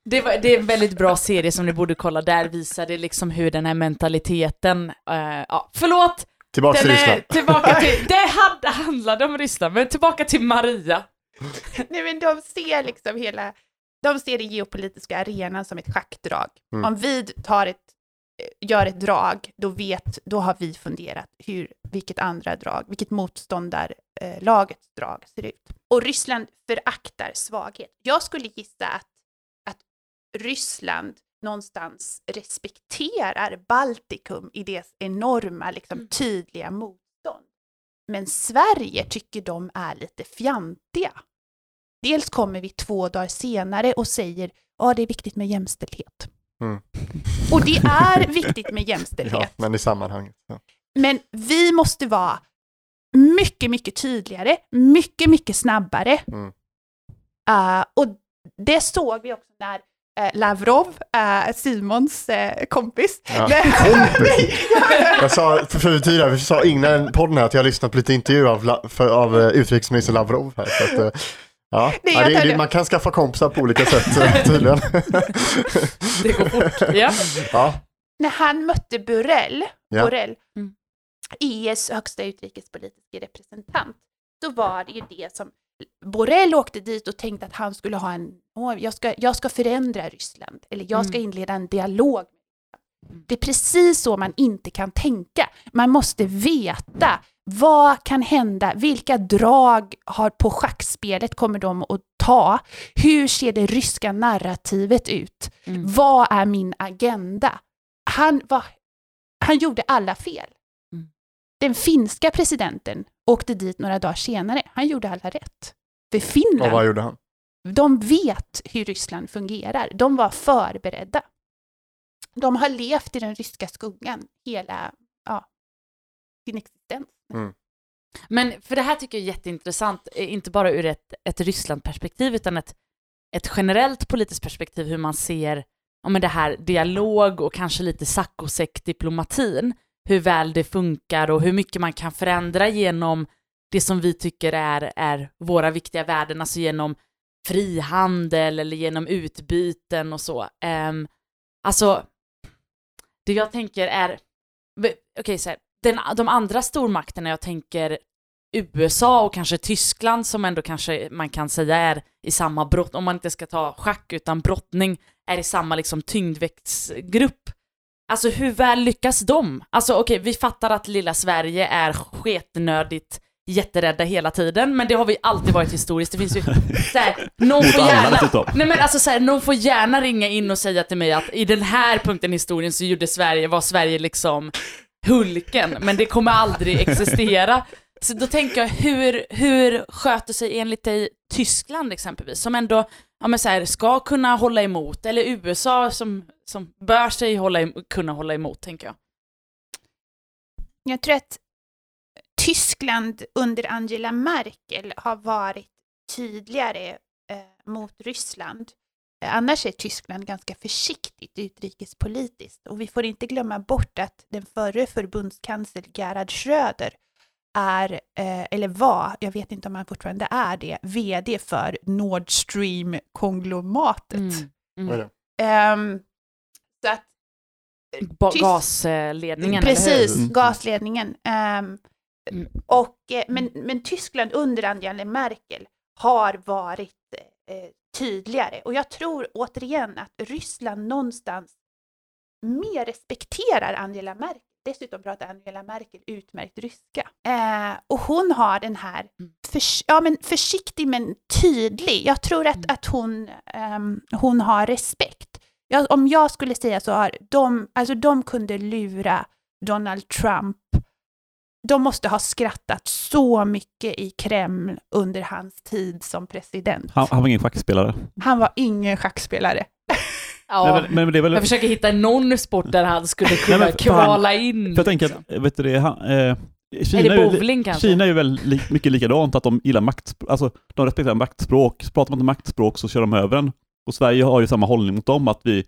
Det, var, det är en väldigt bra serie som ni borde kolla. Där visar det liksom hur den här mentaliteten... eh, ja, förlåt! Tillbaka till Ryssland. tillbaka till... Det hade, handlade om Ryssland, men tillbaka till Maria. Nej men de ser liksom hela, de ser den geopolitiska arenan som ett schackdrag. Mm. Om vi tar ett, eh, gör ett drag, då vet, då har vi funderat hur, vilket andra drag, vilket motståndarlagets drag ser ut. Och Ryssland föraktar svaghet. Jag skulle gissa att, att Ryssland någonstans respekterar Baltikum i dess enorma, liksom, Mm. tydliga motstånd. Men Sverige tycker de är lite fjantiga. Dels kommer vi två dagar senare och säger ja, det är viktigt med jämställdhet. Mm. Och det är viktigt med Ja, jämställdhet. men i sammanhanget. Så. Men vi måste vara mycket, mycket tydligare, mycket, mycket snabbare. Mm. Uh, och det såg vi också när Lavrov, eh, Simons eh, kompis, Ja. Kompis. Jag sa för, för tidigare, vi sa innan podden här att jag har lyssnat på lite intervjuer av, för, av eh, utrikesminister Lavrov här. Så att, eh, ja, Det ja, det, det, man kan skaffa kompisar på olika sätt eh, tydligen. Det går fort. Ja. Ja, när han mötte Borrell, Ja. Borrell Mm. EUs högsta utrikespolitiska representant, så var det ju det som Borrell åkte dit och tänkte att han skulle ha en, åh, jag, ska, jag ska förändra Ryssland, eller jag ska Mm. inleda en dialog. Mm. Det är precis så man inte kan tänka. Man måste veta vad kan hända, vilka drag har på schackspelet kommer de att ta, hur ser det ryska narrativet ut, Mm. vad är min agenda? Han, var, han gjorde alla fel. Mm. Den finska presidenten åkte dit några dagar senare. Han gjorde alla rätt. För och Finland, vad gjorde han? de vet hur Ryssland fungerar. De var förberedda. De har levt i den ryska skuggan hela ja, sin existens. Men för det här tycker jag är jätteintressant, eh, inte bara ur ett, ett Ryssland-perspektiv utan ett, ett generellt politiskt perspektiv hur man ser ja, men det här dialog och kanske lite saccosäck-diplomatin, hur väl det funkar och hur mycket man kan förändra genom det som vi tycker är, är våra viktiga värden, alltså genom frihandel eller genom utbyten och så. Um, alltså, det jag tänker är, okej så här, den, de andra stormakterna, jag tänker USA och kanske Tyskland som ändå kanske man kan säga är i samma brott, om man inte ska ta schack utan brottning, är i samma liksom tyngdväktsgrupp. Alltså hur väl lyckas de? Alltså okej, vi fattar att lilla Sverige är sketnödigt jätterädda hela tiden, men det har vi alltid varit historiskt. Det finns ju såhär, någon får gärna, dessutom. Nej men alltså såhär, någon får gärna ringa in och säga till mig att i den här punkten i historien så gjorde Sverige, var Sverige liksom Hulken, men det kommer aldrig existera. Så då tänker jag, hur, hur sköter sig enligt dig Tyskland exempelvis, som ändå ja, men så här, ska kunna hålla emot, eller USA som, som bör sig hålla, kunna hålla emot, tänker jag. Jag tror att Tyskland under Angela Merkel har varit tydligare eh, mot Ryssland. annars är Tyskland ganska försiktigt utrikespolitiskt. Och vi får inte glömma bort att den förre förbundskansler Gerhard Schröder är, eh, eller var, jag vet inte om han fortfarande är det, VD för Nord Stream-konglomeratet. Mm. Ehm, så att, Ba- Tyst- gasledningen, eller precis, hur? Mm. gasledningen. Ehm, Mm. och, eh, men, men Tyskland under Angela Merkel har varit eh, tydligare. Och jag tror återigen att Ryssland någonstans mer respekterar Angela Merkel. Dessutom pratar Angela Merkel utmärkt ryska. Eh, och hon har den här Mm. förs- ja, men försiktig men tydlig. Jag tror att, Mm. att hon, ehm, hon har respekt. Ja, om jag skulle säga så har de, alltså de kunde lura Donald Trump. De måste ha skrattat så mycket i Kreml under hans tid som president. Han, han var ingen schackspelare. Han var ingen schackspelare. Ja, Nej, men, men väl... jag försöker hitta någon sport där han skulle kunna men för han- kvala in. För jag tänker liksom. att, vet du det, han, eh, Kina är det är ju bowling kanske? Kina är ju väl li, mycket likadant, att de gillar maktspråk, alltså de respekterar maktspråk. Så pratar man inte maktspråk så kör de över en. Och Sverige har ju samma hållning mot dem, att vi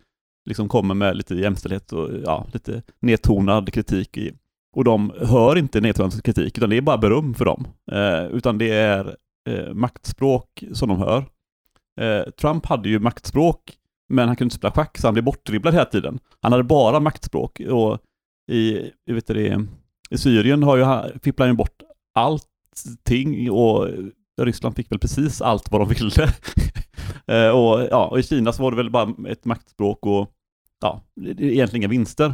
liksom kommer med lite jämställdhet och ja, lite nedtonad kritik. I, och de hör inte nedtonad kritik, utan det är bara beröm för dem. Eh, utan det är eh, maktspråk som de hör. Eh, Trump hade ju maktspråk, men han kunde inte spela schack, så han blev bortdribblad hela tiden. Han hade bara maktspråk och i, jag vet det, i Syrien har ju, han- fipplar han ju bort allting och Ryssland fick väl precis allt vad de ville. Eh, och, ja, och i Kina så var det väl bara ett maktspråk och ja, egentligen inga vinster.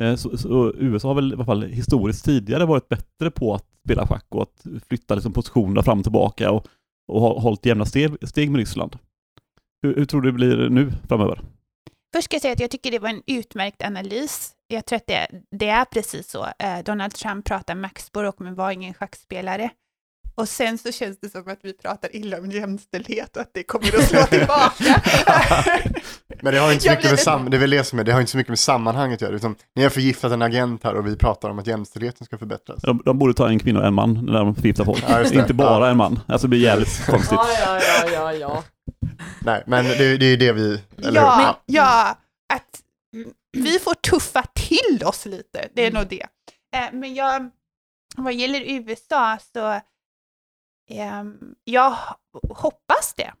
Eh, Så, så USA har väl i alla fall historiskt tidigare varit bättre på att spela schack och att flytta liksom positionerna fram och tillbaka och, och har hållit jämna steg, steg med Ryssland. Hur, hur tror du det blir nu framöver? Först ska jag säga att jag tycker det var en utmärkt analys. Jag tror att det, det är precis så. Eh, Donald Trump pratar maktspråk men var ingen schackspelare. Och sen så känns det som att vi pratar illa om jämställdhet och att det kommer att slå tillbaka. Men det har inte så mycket med, sam- det är väl det som är, det har inte så mycket med sammanhanget att göra, utan ni har förgiftat en agent här och vi pratar om att jämställdheten ska förbättras. De, de borde ta en kvinna och en man när de förgiftar folk. Ja. Inte bara Ja. en man. Alltså det blir jävligt konstigt. Ja, ja, ja, ja, ja. Nej, men det, det är ju det vi, eller ja, hur? men, ja, att vi får tuffa till oss lite, det är nog det. Eh, men jag, vad gäller USA så, jag hoppas det.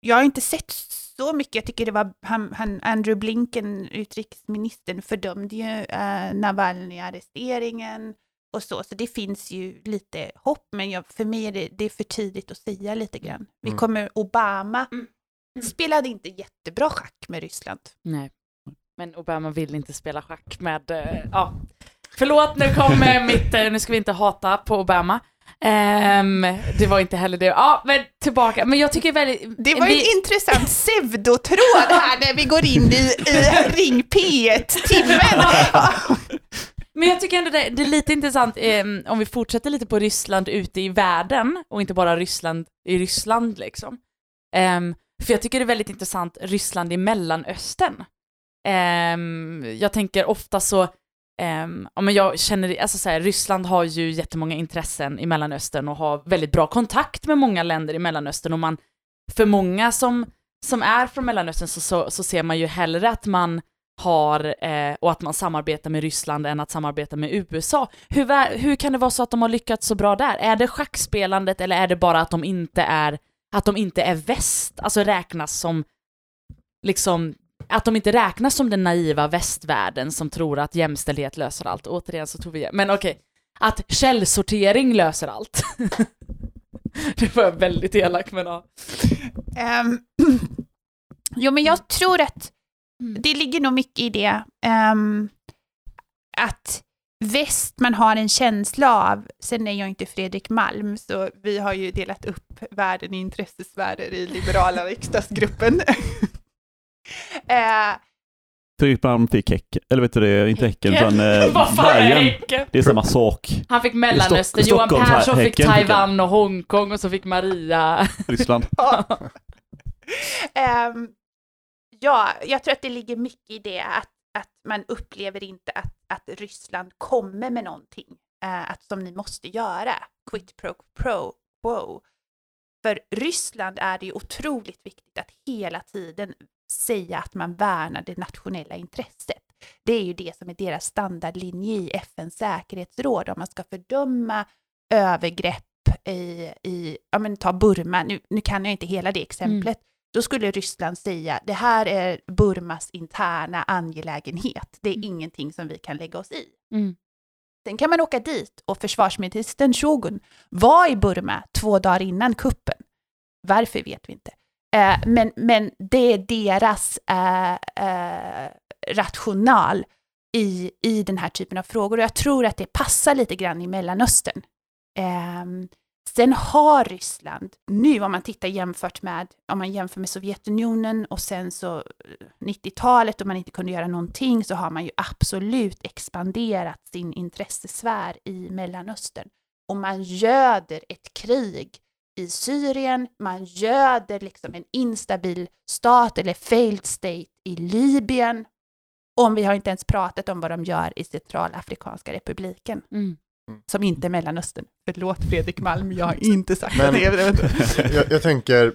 Jag har inte sett så mycket, jag tycker det var, han, han, Andrew Blinken, utrikesministern, fördömde ju uh, Navalny-arresteringen och så, så det finns ju lite hopp, men jag, för mig är det, det är för tidigt att säga lite grann. Vi Mm. kommer, Obama Mm. spelade inte jättebra schack med Ryssland. Nej. Men Obama vill inte spela schack med, eh, ja. Förlåt, nu kommer mitt, eh, nu ska vi inte hata på Obama. Ehm, det var inte heller det. Ja, men tillbaka. Men jag tycker väldigt... Det var vi, en intressant pseudotråd här när vi går in i, i Ring P1-timmen. Men jag tycker ändå det, det är lite intressant ehm, om vi fortsätter lite på Ryssland ute i världen och inte bara Ryssland i Ryssland liksom. Ehm, för jag tycker det är väldigt intressant Ryssland i Mellanöstern. Jag tänker ofta så, um, ja, men jag känner, alltså så här, Ryssland har ju jättemånga intressen i Mellanöstern och har väldigt bra kontakt med många länder i Mellanöstern och man, för många som, som är från Mellanöstern så, så, så ser man ju hellre att man har eh, och att man samarbetar med Ryssland än att samarbeta med USA. Hur, hur kan det vara så att de har lyckats så bra där? Är det schackspelandet eller är det bara att de inte är, att de inte är väst, alltså räknas som liksom att de inte räknas som den naiva västvärlden som tror att jämställdhet löser allt. Återigen så tror vi, men okej, att källsortering löser allt. det var väldigt elak men ja. Ehm, jo, men jag tror att det ligger nog mycket i det. ehm, att väst man har en känsla av, sen är jag inte Fredrik Malm, så vi har ju delat upp världen i intressesfärer i liberala riksdagsgruppen. Eh, Fredrik Malm fick Häcken, eller vet du det, inte Häcken utan eh, Vad fan är Bergen. Häcken? Det är samma sak. Han fick Mellanöstern, Stock- Johan Persson fick Häcken Taiwan och Hongkong och så fick Maria... Ryssland. Ja. Ehm, ja, jag tror att det ligger mycket i det att, att man upplever inte att, att Ryssland kommer med någonting eh, att som ni måste göra, quid pro pro quo. för Ryssland är det ju otroligt viktigt att hela tiden säga att man värnar det nationella intresset. Det är ju det som är deras standardlinje i FNs säkerhetsråd. Om man ska fördöma övergrepp i, i ja men ta Burma, nu, nu kan jag inte hela det exemplet, då skulle Ryssland säga det här är Burmas interna angelägenhet. Det är Mm. ingenting som vi kan lägga oss i. Mm. Sen kan man åka dit och försvarsministern Shogun var i Burma två dagar innan kuppen. Varför vet vi inte. Eh, men, men det är deras eh, eh, rational i, i den här typen av frågor. Och jag tror att det passar lite grann i Mellanöstern. Ehm, sen har Ryssland nu, om man tittar jämfört med, om man jämför med Sovjetunionen och sen så eh, 90-talet då man inte kunde göra någonting, så har man ju absolut expanderat sin intressesfär i Mellanöstern. Och man göder ett krig i Syrien, man göder liksom en instabil stat eller failed state i Libyen. Om vi har inte ens pratat om vad de gör i Centralafrikanska republiken, Mm. som inte är Mellanöstern. Förlåt Fredrik Malm, jag har inte sagt Men- det. jag, jag tänker,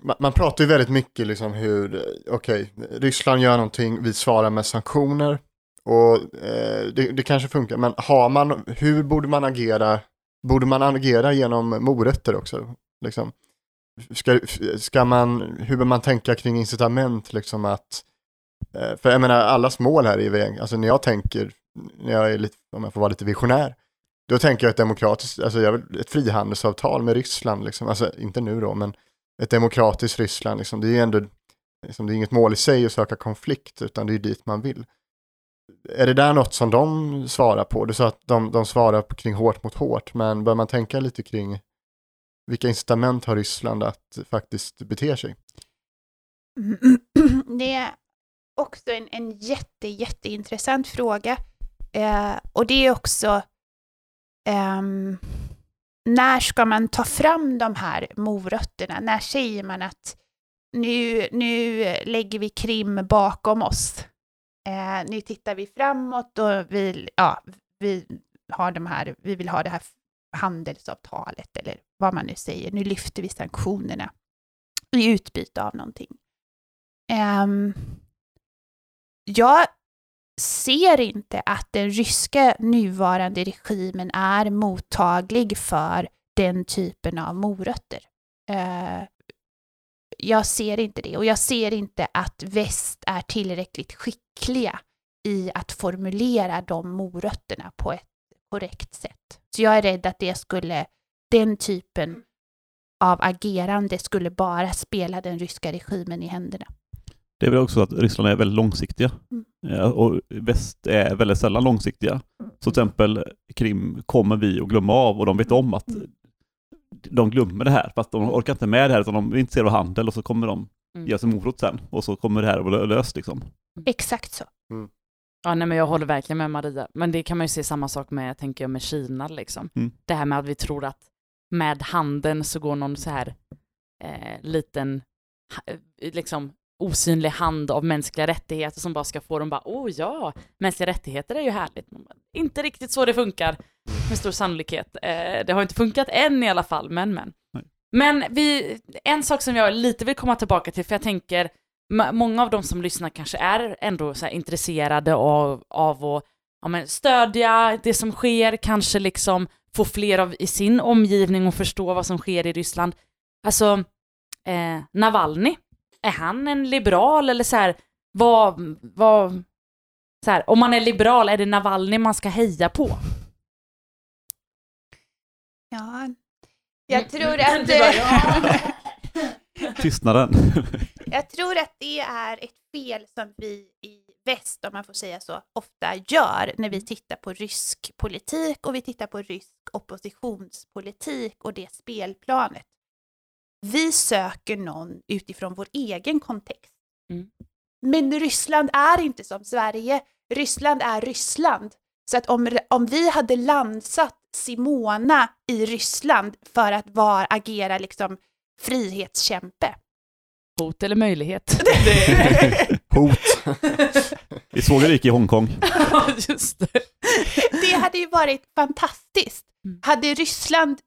man, man pratar ju väldigt mycket liksom hur, okej, Ryssland gör någonting, vi svarar med sanktioner. Och eh, det, det kanske funkar, men har man, hur borde man agera? Borde man agera genom morötter också? Liksom? Ska, ska man, hur bör man tänka kring incitament liksom att, eh, för jag menar allas mål här i vägen, alltså när jag tänker, när jag är lite, om jag får vara lite visionär, då tänker jag ett demokratiskt, alltså jag vill, ett frihandelsavtal med Ryssland, liksom. alltså inte nu då, men ett demokratiskt Ryssland, liksom. det är ju ändå, liksom, det är inget mål i sig att söka konflikt, utan det är dit man vill. Är det där något som de svarar på? Du sa att de, de svarar på- kring hårt mot hårt, men bör man tänka lite kring vilka incitament har Ryssland att faktiskt bete sig? Det är också en, en jätte, jätteintressant fråga. Eh, och det är också eh, när ska man ta fram de här morötterna? När säger man att nu, nu lägger vi Krim bakom oss? Eh, nu tittar vi framåt och vi, ja, vi, har de här, vi vill ha det här handelsavtalet eller vad man nu säger. Nu lyfter vi sanktionerna i utbyte av någonting. Eh, jag ser inte att den ryska nuvarande regimen är mottaglig för den typen av morötter. Eh, jag ser inte det och jag ser inte att väst är tillräckligt skickliga i att formulera de morötterna på ett korrekt sätt. Så jag är rädd att det skulle, den typen av agerande skulle bara spela den ryska regimen i händerna. Det är väl också att Ryssland är väldigt långsiktiga. Mm. Ja, och väst är väldigt sällan långsiktiga. Så till exempel Krim kommer vi att glömma av och de vet om att de glömmer det här. Fast de orkar inte med det här utan de är intresserade av handel och så kommer de Mm. ge en morot sen. Och så kommer det här att vara löst liksom. Exakt så. Ja, nej, men jag håller verkligen med Maria. Men det kan man ju se samma sak med, tänker jag, med Kina liksom. Mm. Det här med att vi tror att med handeln så går någon så här eh, liten, eh, liksom osynlig hand av mänskliga rättigheter som bara ska få dem bara, oh ja, mänskliga rättigheter är ju härligt. Inte riktigt så det funkar, med stor sannolikhet. Eh, det har inte funkat än i alla fall, men men. Nej. Men vi, en sak som jag lite vill komma tillbaka till, för jag tänker, många av de som lyssnar kanske är ändå så här intresserade av, av att ja, men stödja det som sker, kanske liksom få fler av, i sin omgivning att förstå vad som sker i Ryssland. Alltså, eh, Navalny, är han en liberal eller så här, vad, vad, så här, om man är liberal, är det Navalny man ska heja på? Ja, jag tror Mm, att... bara, ja. Tystnaden. Jag tror att det är ett fel som vi i väst, om man får säga så, ofta gör när vi tittar på rysk politik och vi tittar på rysk oppositionspolitik och det spelplanet. Vi söker någon utifrån vår egen kontext. Mm. Men Ryssland är inte som Sverige. Ryssland är Ryssland. Så att om, om vi hade landsatt Simona i Ryssland för att vara, agera liksom frihetskämpe, Hot eller möjlighet? Hot. Vi såg hur det gick i Hongkong. Ja, just det. det hade ju varit fantastiskt. Mm. Hade Ryssland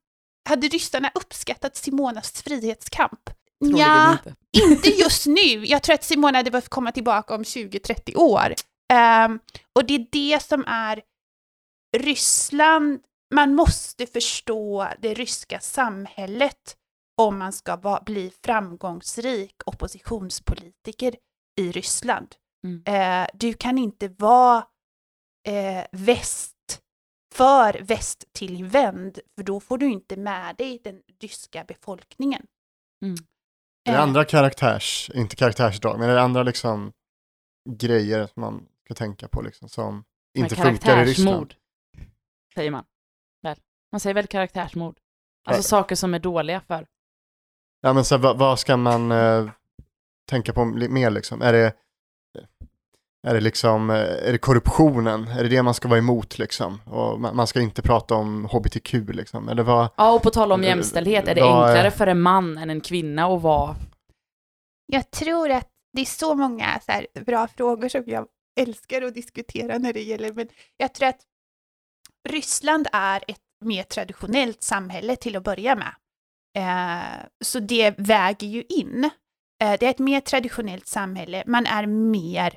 hade ryssarna uppskattat Simonas frihetskamp? Troligen Ja, inte. inte just nu. Jag tror att Simona hade behövt komma tillbaka om 20-30 år. Ehm, och det är det som är Ryssland. Man måste förstå det ryska samhället om man ska va- bli framgångsrik oppositionspolitiker i Ryssland. Mm. Eh, du kan inte vara eh, väst för västtillvänd, för då får du inte med dig den ryska befolkningen. Mm. Är det Eh, andra karaktärs, inte karaktärsdrag, men är det andra liksom grejer som man ska tänka på liksom som inte funkar i Ryssland? säger man. Väl? Man säger väl karaktärsmord? Alltså Ja. saker som är dåliga för. Ja men så, här, vad, vad ska man eh, tänka på mer liksom? Är det, är det liksom, eh, är det korruptionen? Är det det man ska vara emot liksom? Och man, ska inte prata om hbtq liksom? Eller vad? Ja, och på tal om jämställdhet, är det vad enklare för en man än en kvinna att vara... Jag tror att det är så många så här bra frågor som jag älskar att diskutera när det gäller, men jag tror att Ryssland är ett mer traditionellt samhälle till att börja med. Eh, så det väger ju in. Eh, det är ett mer traditionellt samhälle, man är mer,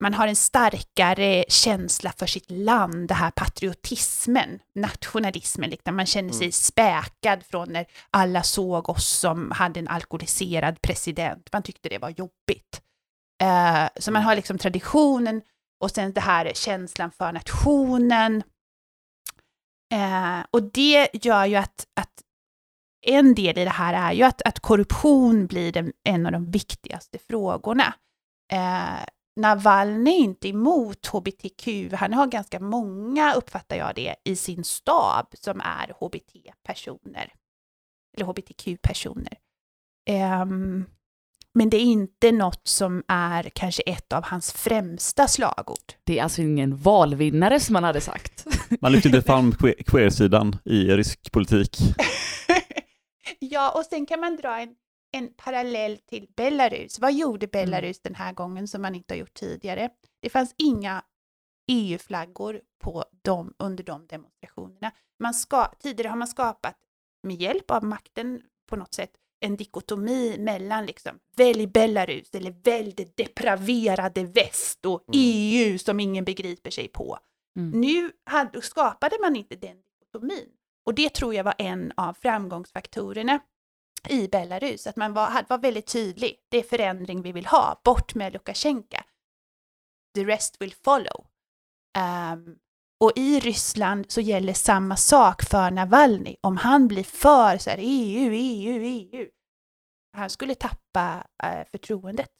man har en starkare känsla för sitt land, det här patriotismen, nationalismen, liksom. man känner sig Mm. späkad från när alla såg oss som hade en alkoholiserad president. Man tyckte det var jobbigt. Eh, så man har liksom traditionen och sen det här känslan för nationen. Eh, och det gör ju att, att en del i det här är ju att, att korruption blir den, en av de viktigaste frågorna. Eh, Navalny är inte emot hbtq, han har ganska många, uppfattar jag det, i sin stab som är hbt-personer. Eller hbtq-personer. Ehm, men det är inte något som är kanske ett av hans främsta slagord. Det är alltså ingen valvinnare som man hade sagt. Man lyfter inte fram que- queer-sidan i rysk politik. ja, och sen kan man dra en, en parallell till Belarus. Vad gjorde Belarus den här gången som man inte har gjort tidigare? Det fanns inga EU-flaggor på dem under de demonstrationerna. Man ska, tidigare har man skapat, med hjälp av makten på något sätt, en dikotomi mellan liksom, välj Belarus eller välj det depraverade väst och Mm. EU som ingen begriper sig på. Mm. Nu hade, skapade man inte den dikotomin. Och det tror jag var en av framgångsfaktorerna i Belarus, att man var, var väldigt tydlig. Det är förändring vi vill ha, bort med Lukasjenko. The rest will follow. Um, och i Ryssland så gäller samma sak för Navalny. Om han blir för så här, EU, EU, EU, han skulle tappa eh, förtroendet.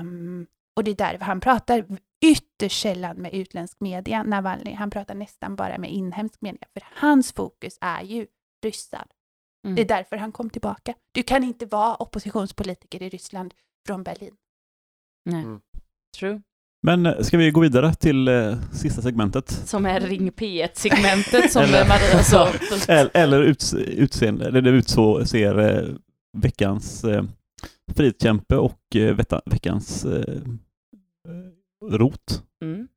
Um, och det är därför han pratar ytterst sällan med utländsk media, Navalny. Han pratar nästan bara med inhemsk media, för hans fokus är ju Ryssland. Mm. Det är därför han kom tillbaka. Du kan inte vara oppositionspolitiker i Ryssland från Berlin. Nej. Mm. True. Men eh, ska vi gå vidare till eh, sista segmentet? Som är Ring P1-segmentet som Eller- Maria sa. Eller, eller uts, utseende, eller det utser eh, veckans eh, frihetskämpe och eh, veckans eh, eh, rot. Mm.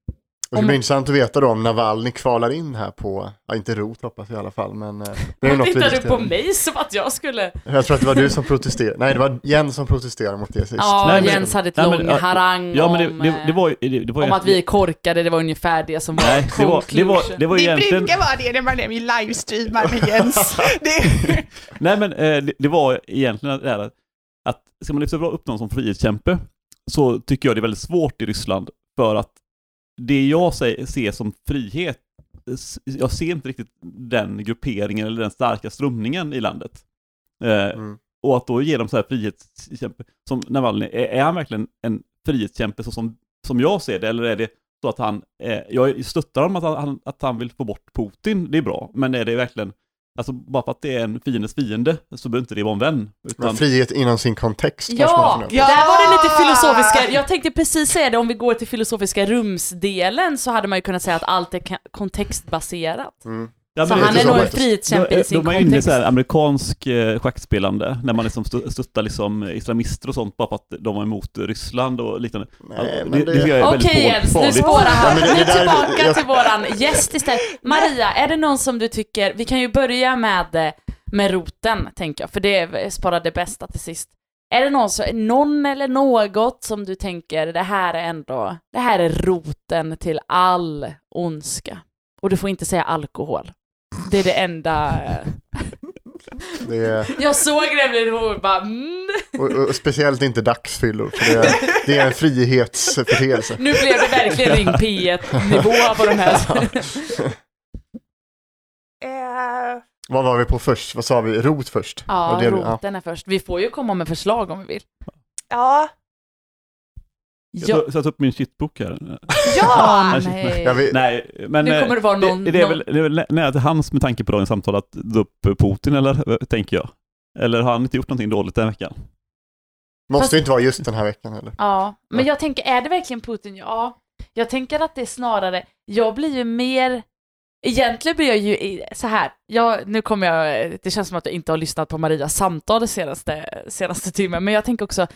Det ska Om- bli intressant att veta då om Navalny kvalar in här på, ja inte rot hoppas jag i alla fall, men eh, det är något tittar du på mig som att jag skulle... Jag tror att det var du som protesterade, nej det var Jens som protesterade mot det sist. Ja, Nej, men- Jens hade ett nej, men, lång ja, harang Ja, men det, om, det, det var. Det, det var om att vi är korkade, det var ungefär det som var Nej, det var, det var, det var Det egentligen... brukar vara det när man är med livestreamar med Jens. det, Nej men eh, det, det var egentligen det här att, att ska man lyfta upp någon som frihetskämpe så tycker jag det är väldigt svårt i Ryssland för att det jag ser som frihet, jag ser inte riktigt den grupperingen eller den starka strömningen i landet. Eh, Mm. Och att då ge dem så här frihetskämpe, som Navalny, är, är han verkligen en frihetskämpe så som, som jag ser det, eller är det så att han, eh, jag stöttar honom att han, att han vill få bort Putin, det är bra, men är det verkligen, alltså bara för att det är en fiendes fiende så behöver inte det vara en vän. Utan, Men frihet inom sin kontext kanske Ja, nu. Ja! där var det lite filosofiska. Jag tänkte precis säga det, om vi går till filosofiska rumsdelen så hade man ju kunnat säga att allt är kontextbaserat. Mm. Ja, så han är är nog en frihetskämpe i sin då är man ju inne i kontext. så här amerikansk eh, schackspelande, när man liksom stöttar liksom islamister och sånt bara för att de var emot Ryssland och liknande. Nej, men det, det, är Okej. Jens, nu spårar han. Nu tillbaka jag- till våran gäst istället. Maria, är det någon som du tycker, vi kan ju börja med, med roten, tänker jag, för det är- sparar det bästa till sist. Är det någon, så, någon eller något som du tänker, det här är ändå, det här är roten till all ondska? Och du får inte säga alkohol. Det är det enda... det är, Jag såg nämligen och bara mm. och, och speciellt inte dagsfyllor, för det är, det är en frihetsförteelse. Nu blev det verkligen Ring P1-nivå på de här. Eh, Vad var vi på först? Vad sa vi? Rot först? Ja, roten är först. Vi får ju komma med förslag om vi vill. ja. Jag Ja, har satt upp min shitbok här. Ja! nej. Jag vet, Nej, men... Nu kommer det vara eh, någon... det, det är väl, det är väl nära till hans med tanke på dagens samtal att dra upp Putin, eller eh, tänker jag. Eller har han inte gjort någonting dåligt den veckan? måste Fast- ju inte vara just den här veckan heller. Ja, men Ja. jag tänker, är det verkligen Putin? Ja. Jag tänker att det är snarare, jag blir ju mer... Egentligen blir jag ju så här. Jag, nu kommer jag, det känns som att jag inte har lyssnat på Marias samtal det senaste, senaste timmen, men jag tänker också,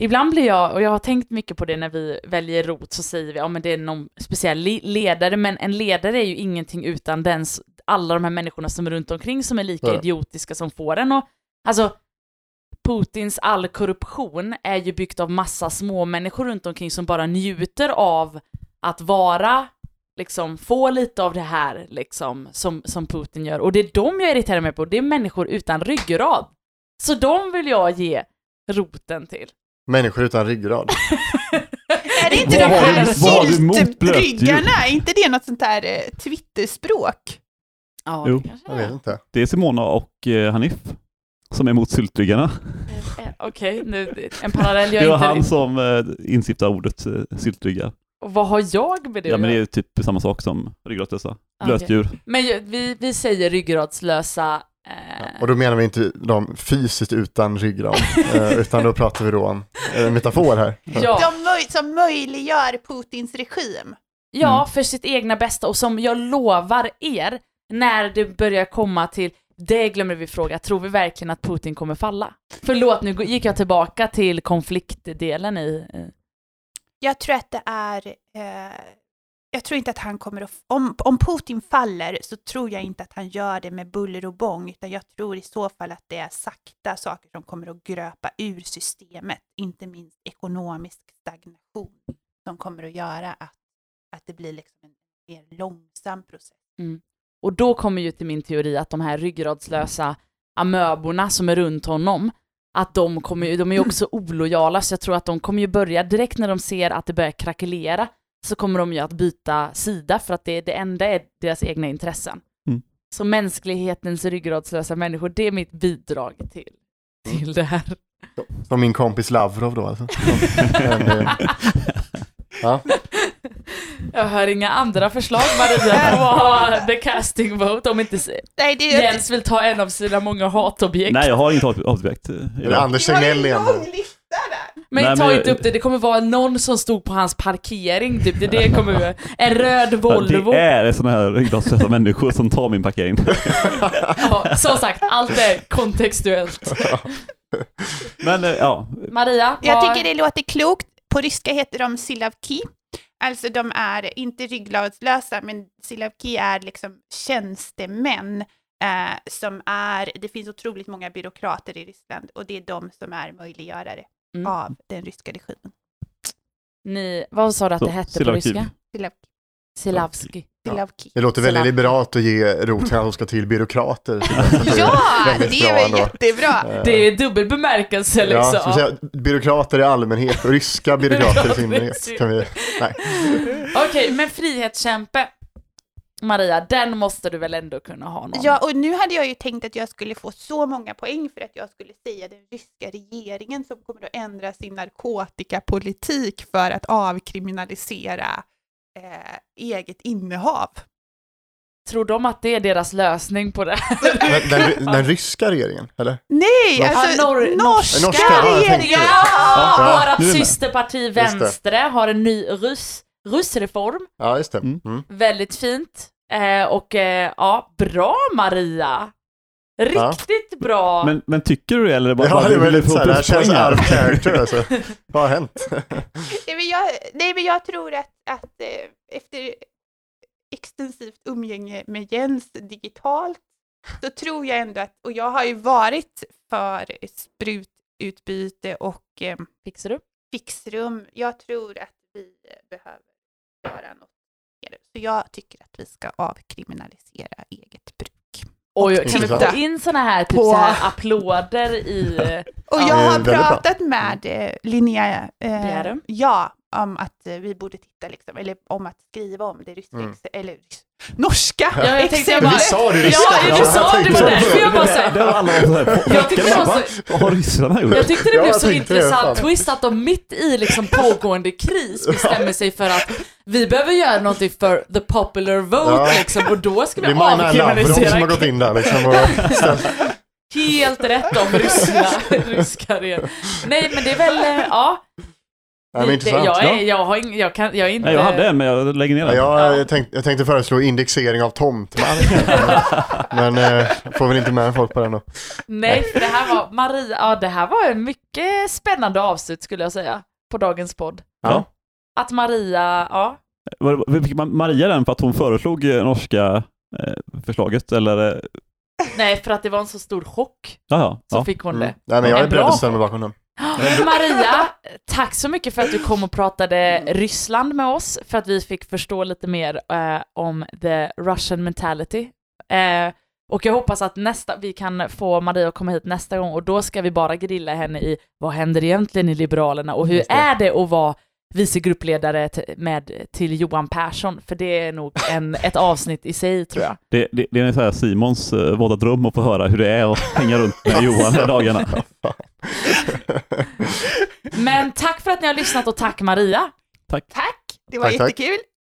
ibland blir jag, och jag har tänkt mycket på det när vi väljer rot, så säger vi, ja men det är någon speciell ledare, men en ledare är ju ingenting utan den, alla de här människorna som är runt omkring som är lika Ja. idiotiska som får en och, alltså, Putins all korruption är ju byggt av massa små människor runt omkring som bara njuter av att vara, liksom få lite av det här liksom som, som Putin gör. Och det är de jag irriterar mig på, det är människor utan ryggrad. Så de vill jag ge roten till. Människor utan ryggrad. Är det inte Vad de här syltryggarna? Är inte det något sånt här eh, Twitterspråk? Ja, Jo. det kanske Jag är. vet inte. Det är Simona och eh, Hanif som är emot syltryggarna. Eh, Okej, nu, en parallell jag Det var inte... han som eh, instiftade ordet eh, syltryggar. Och vad har jag med det Ja att men det göra? är typ samma sak som ryggradslösa. Okej. Blötdjur. Men ju- vi, vi säger ryggradslösa... Eh, Och då menar vi inte de fysiskt utan ryggrad, eh, utan då pratar vi då om eh, metafor här. ja. De möj- som möjliggör Putins regim. Ja, Mm. för sitt egna bästa och som jag lovar er, när det börjar komma till, det glömmer vi fråga, tror vi verkligen att Putin kommer falla? Förlåt, nu gick jag tillbaka till konfliktdelen i... Jag tror att det är... Eh, jag tror inte att han kommer att... Om, om Putin faller så tror jag inte att han gör det med buller och bång, utan jag tror i så fall att det är sakta saker som kommer att gröpa ur systemet, inte minst ekonomisk stagnation, som kommer att göra att, att det blir liksom en mer långsam process. Och då kommer ju till min teori att de här ryggradslösa amöborna som är runt honom, att de kommer ju, de är ju också olojala, så jag tror att de kommer ju börja direkt när de ser att det börjar krackelera, så kommer de ju att byta sida för att det, det enda är deras egna intressen. Mm. Så mänsklighetens ryggradslösa människor, det är mitt bidrag till, till det här. Som min kompis Lavrov då alltså. Ja. Jag hör inga andra förslag Maria på vad the casting vote om inte Nej, det är Jens vill ta en av sina många hatobjekt. Nej, jag har inget hat- hatobjekt. Anders Tegnell en igen? Lista där. Men Nej, ta men- inte upp det, det kommer vara någon som stod på hans parkering typ, det, det kommer en röd Volvo. Det är sådana här ryggradslösa människor som tar min parkering. Ja, som sagt, allt är kontextuellt. Men eh, ja, Maria, Jag tycker det låter klokt. På ryska heter de silavki. Alltså de är inte ryggradslösa, men silavki är liksom tjänstemän eh, som är, det finns otroligt många byråkrater i Ryssland och det är de som är möjliggörare Mm. av den ryska regimen. Ni, vad sa du att Så, det hette på Silavki. ryska? Silavki. Silavski. silavki. Det låter väldigt liberalt att ge rot till byråkrater. Ja, det är väl jättebra. Eh, Det är dubbel bemärkelse Ja, liksom. vi säga, byråkrater i allmänhet och ryska byråkrater i synnerhet. Kan vi, nej. Okej, men frihetskämpe. Maria, den måste du väl ändå kunna ha någon? Ja, och nu hade jag ju tänkt att jag skulle få så många poäng för att jag skulle säga den ryska regeringen som kommer att ändra sin narkotikapolitik för att avkriminalisera eh, eget innehav. Tror de att det är deras lösning på det? Den, den, den ryska regeringen, eller? Nej, alltså Ja, norr- norska, norska, regeringen! Ja, Ja, vårat systerparti det. Vänstre har en ny ryss, ryssreform. Ja, just det. Mm. Mm. Väldigt fint. Eh, och eh, ja, bra Maria! Riktigt bra! Men, men tycker du det eller bara, Ja, bara det var lite det här känns out of character alltså. Vad har hänt? Nej, men jag, nej, men jag tror att, att eh, efter extensivt umgänge med Jens digitalt så tror jag ändå att, och jag har ju varit för sprututbyte och eh, Fixar du? fixrum. Jag tror att vi behöver. Så jag tycker att vi ska avkriminalisera eget bruk. Oj, kan vi få in såna här, typ På- så här applåder i... Och Ja. jag har pratat med eh, Linnea, eh, ja, om att eh, vi borde titta, liksom, eller om att skriva om det ryska, Mm. eller norska Ja, jag tänkte jag bara- vi sa det ryska. Ja, du sa det, det var därför jag bara Det såhär... var alla var såhär, Jag tyckte det var va? så- Vad har ryssarna gjort? Jag tyckte det blev så det, intressant twist att de mitt i liksom pågående kris bestämmer sig för att vi behöver göra någonting för the popular vote Ja. liksom och då ska Det vi är Magna Lavrov som har avkriminalisera gått in där liksom. Och, helt rätt om ryska, ryska regering. Nej men det är väl, eh, ja. Ja, men intressant. jag, är, Ja. jag, har ing, jag, kan, jag är inte... Nej, jag hade en men jag lägger ner Ja, den. jag, Ja. tänkte, jag tänkte föreslå indexering av tomtmark. men eh, får väl inte med folk på den då. Nej, för det här var, Maria, ja det här var en mycket spännande avslut skulle jag säga på dagens podd. Ja. Att Maria, ja, Var- var- Fick Maria den för att hon föreslog eh, norska eh, förslaget eller? eh, nej för att det var en så stor chock Jaha, så ja. fick hon Mm. det. Nej, men jag är beredd att ställa mig bakom den. Maria, tack så mycket för att du kom och pratade Ryssland med oss, för att vi fick förstå lite mer eh, om the Russian mentality. Eh, och jag hoppas att nästa, vi kan få Maria att komma hit nästa gång och då ska vi bara grilla henne i vad händer egentligen i Liberalerna och hur är det att vara vice gruppledare med, till Johan Persson? För det är nog en, ett avsnitt i sig tror jag. Det, det, det är så här Simons uh, våta dröm att få höra hur det är att hänga runt med Johan de här dagarna. Men tack för att ni har lyssnat och tack Maria! Tack, det var Tack, tack. jättekul.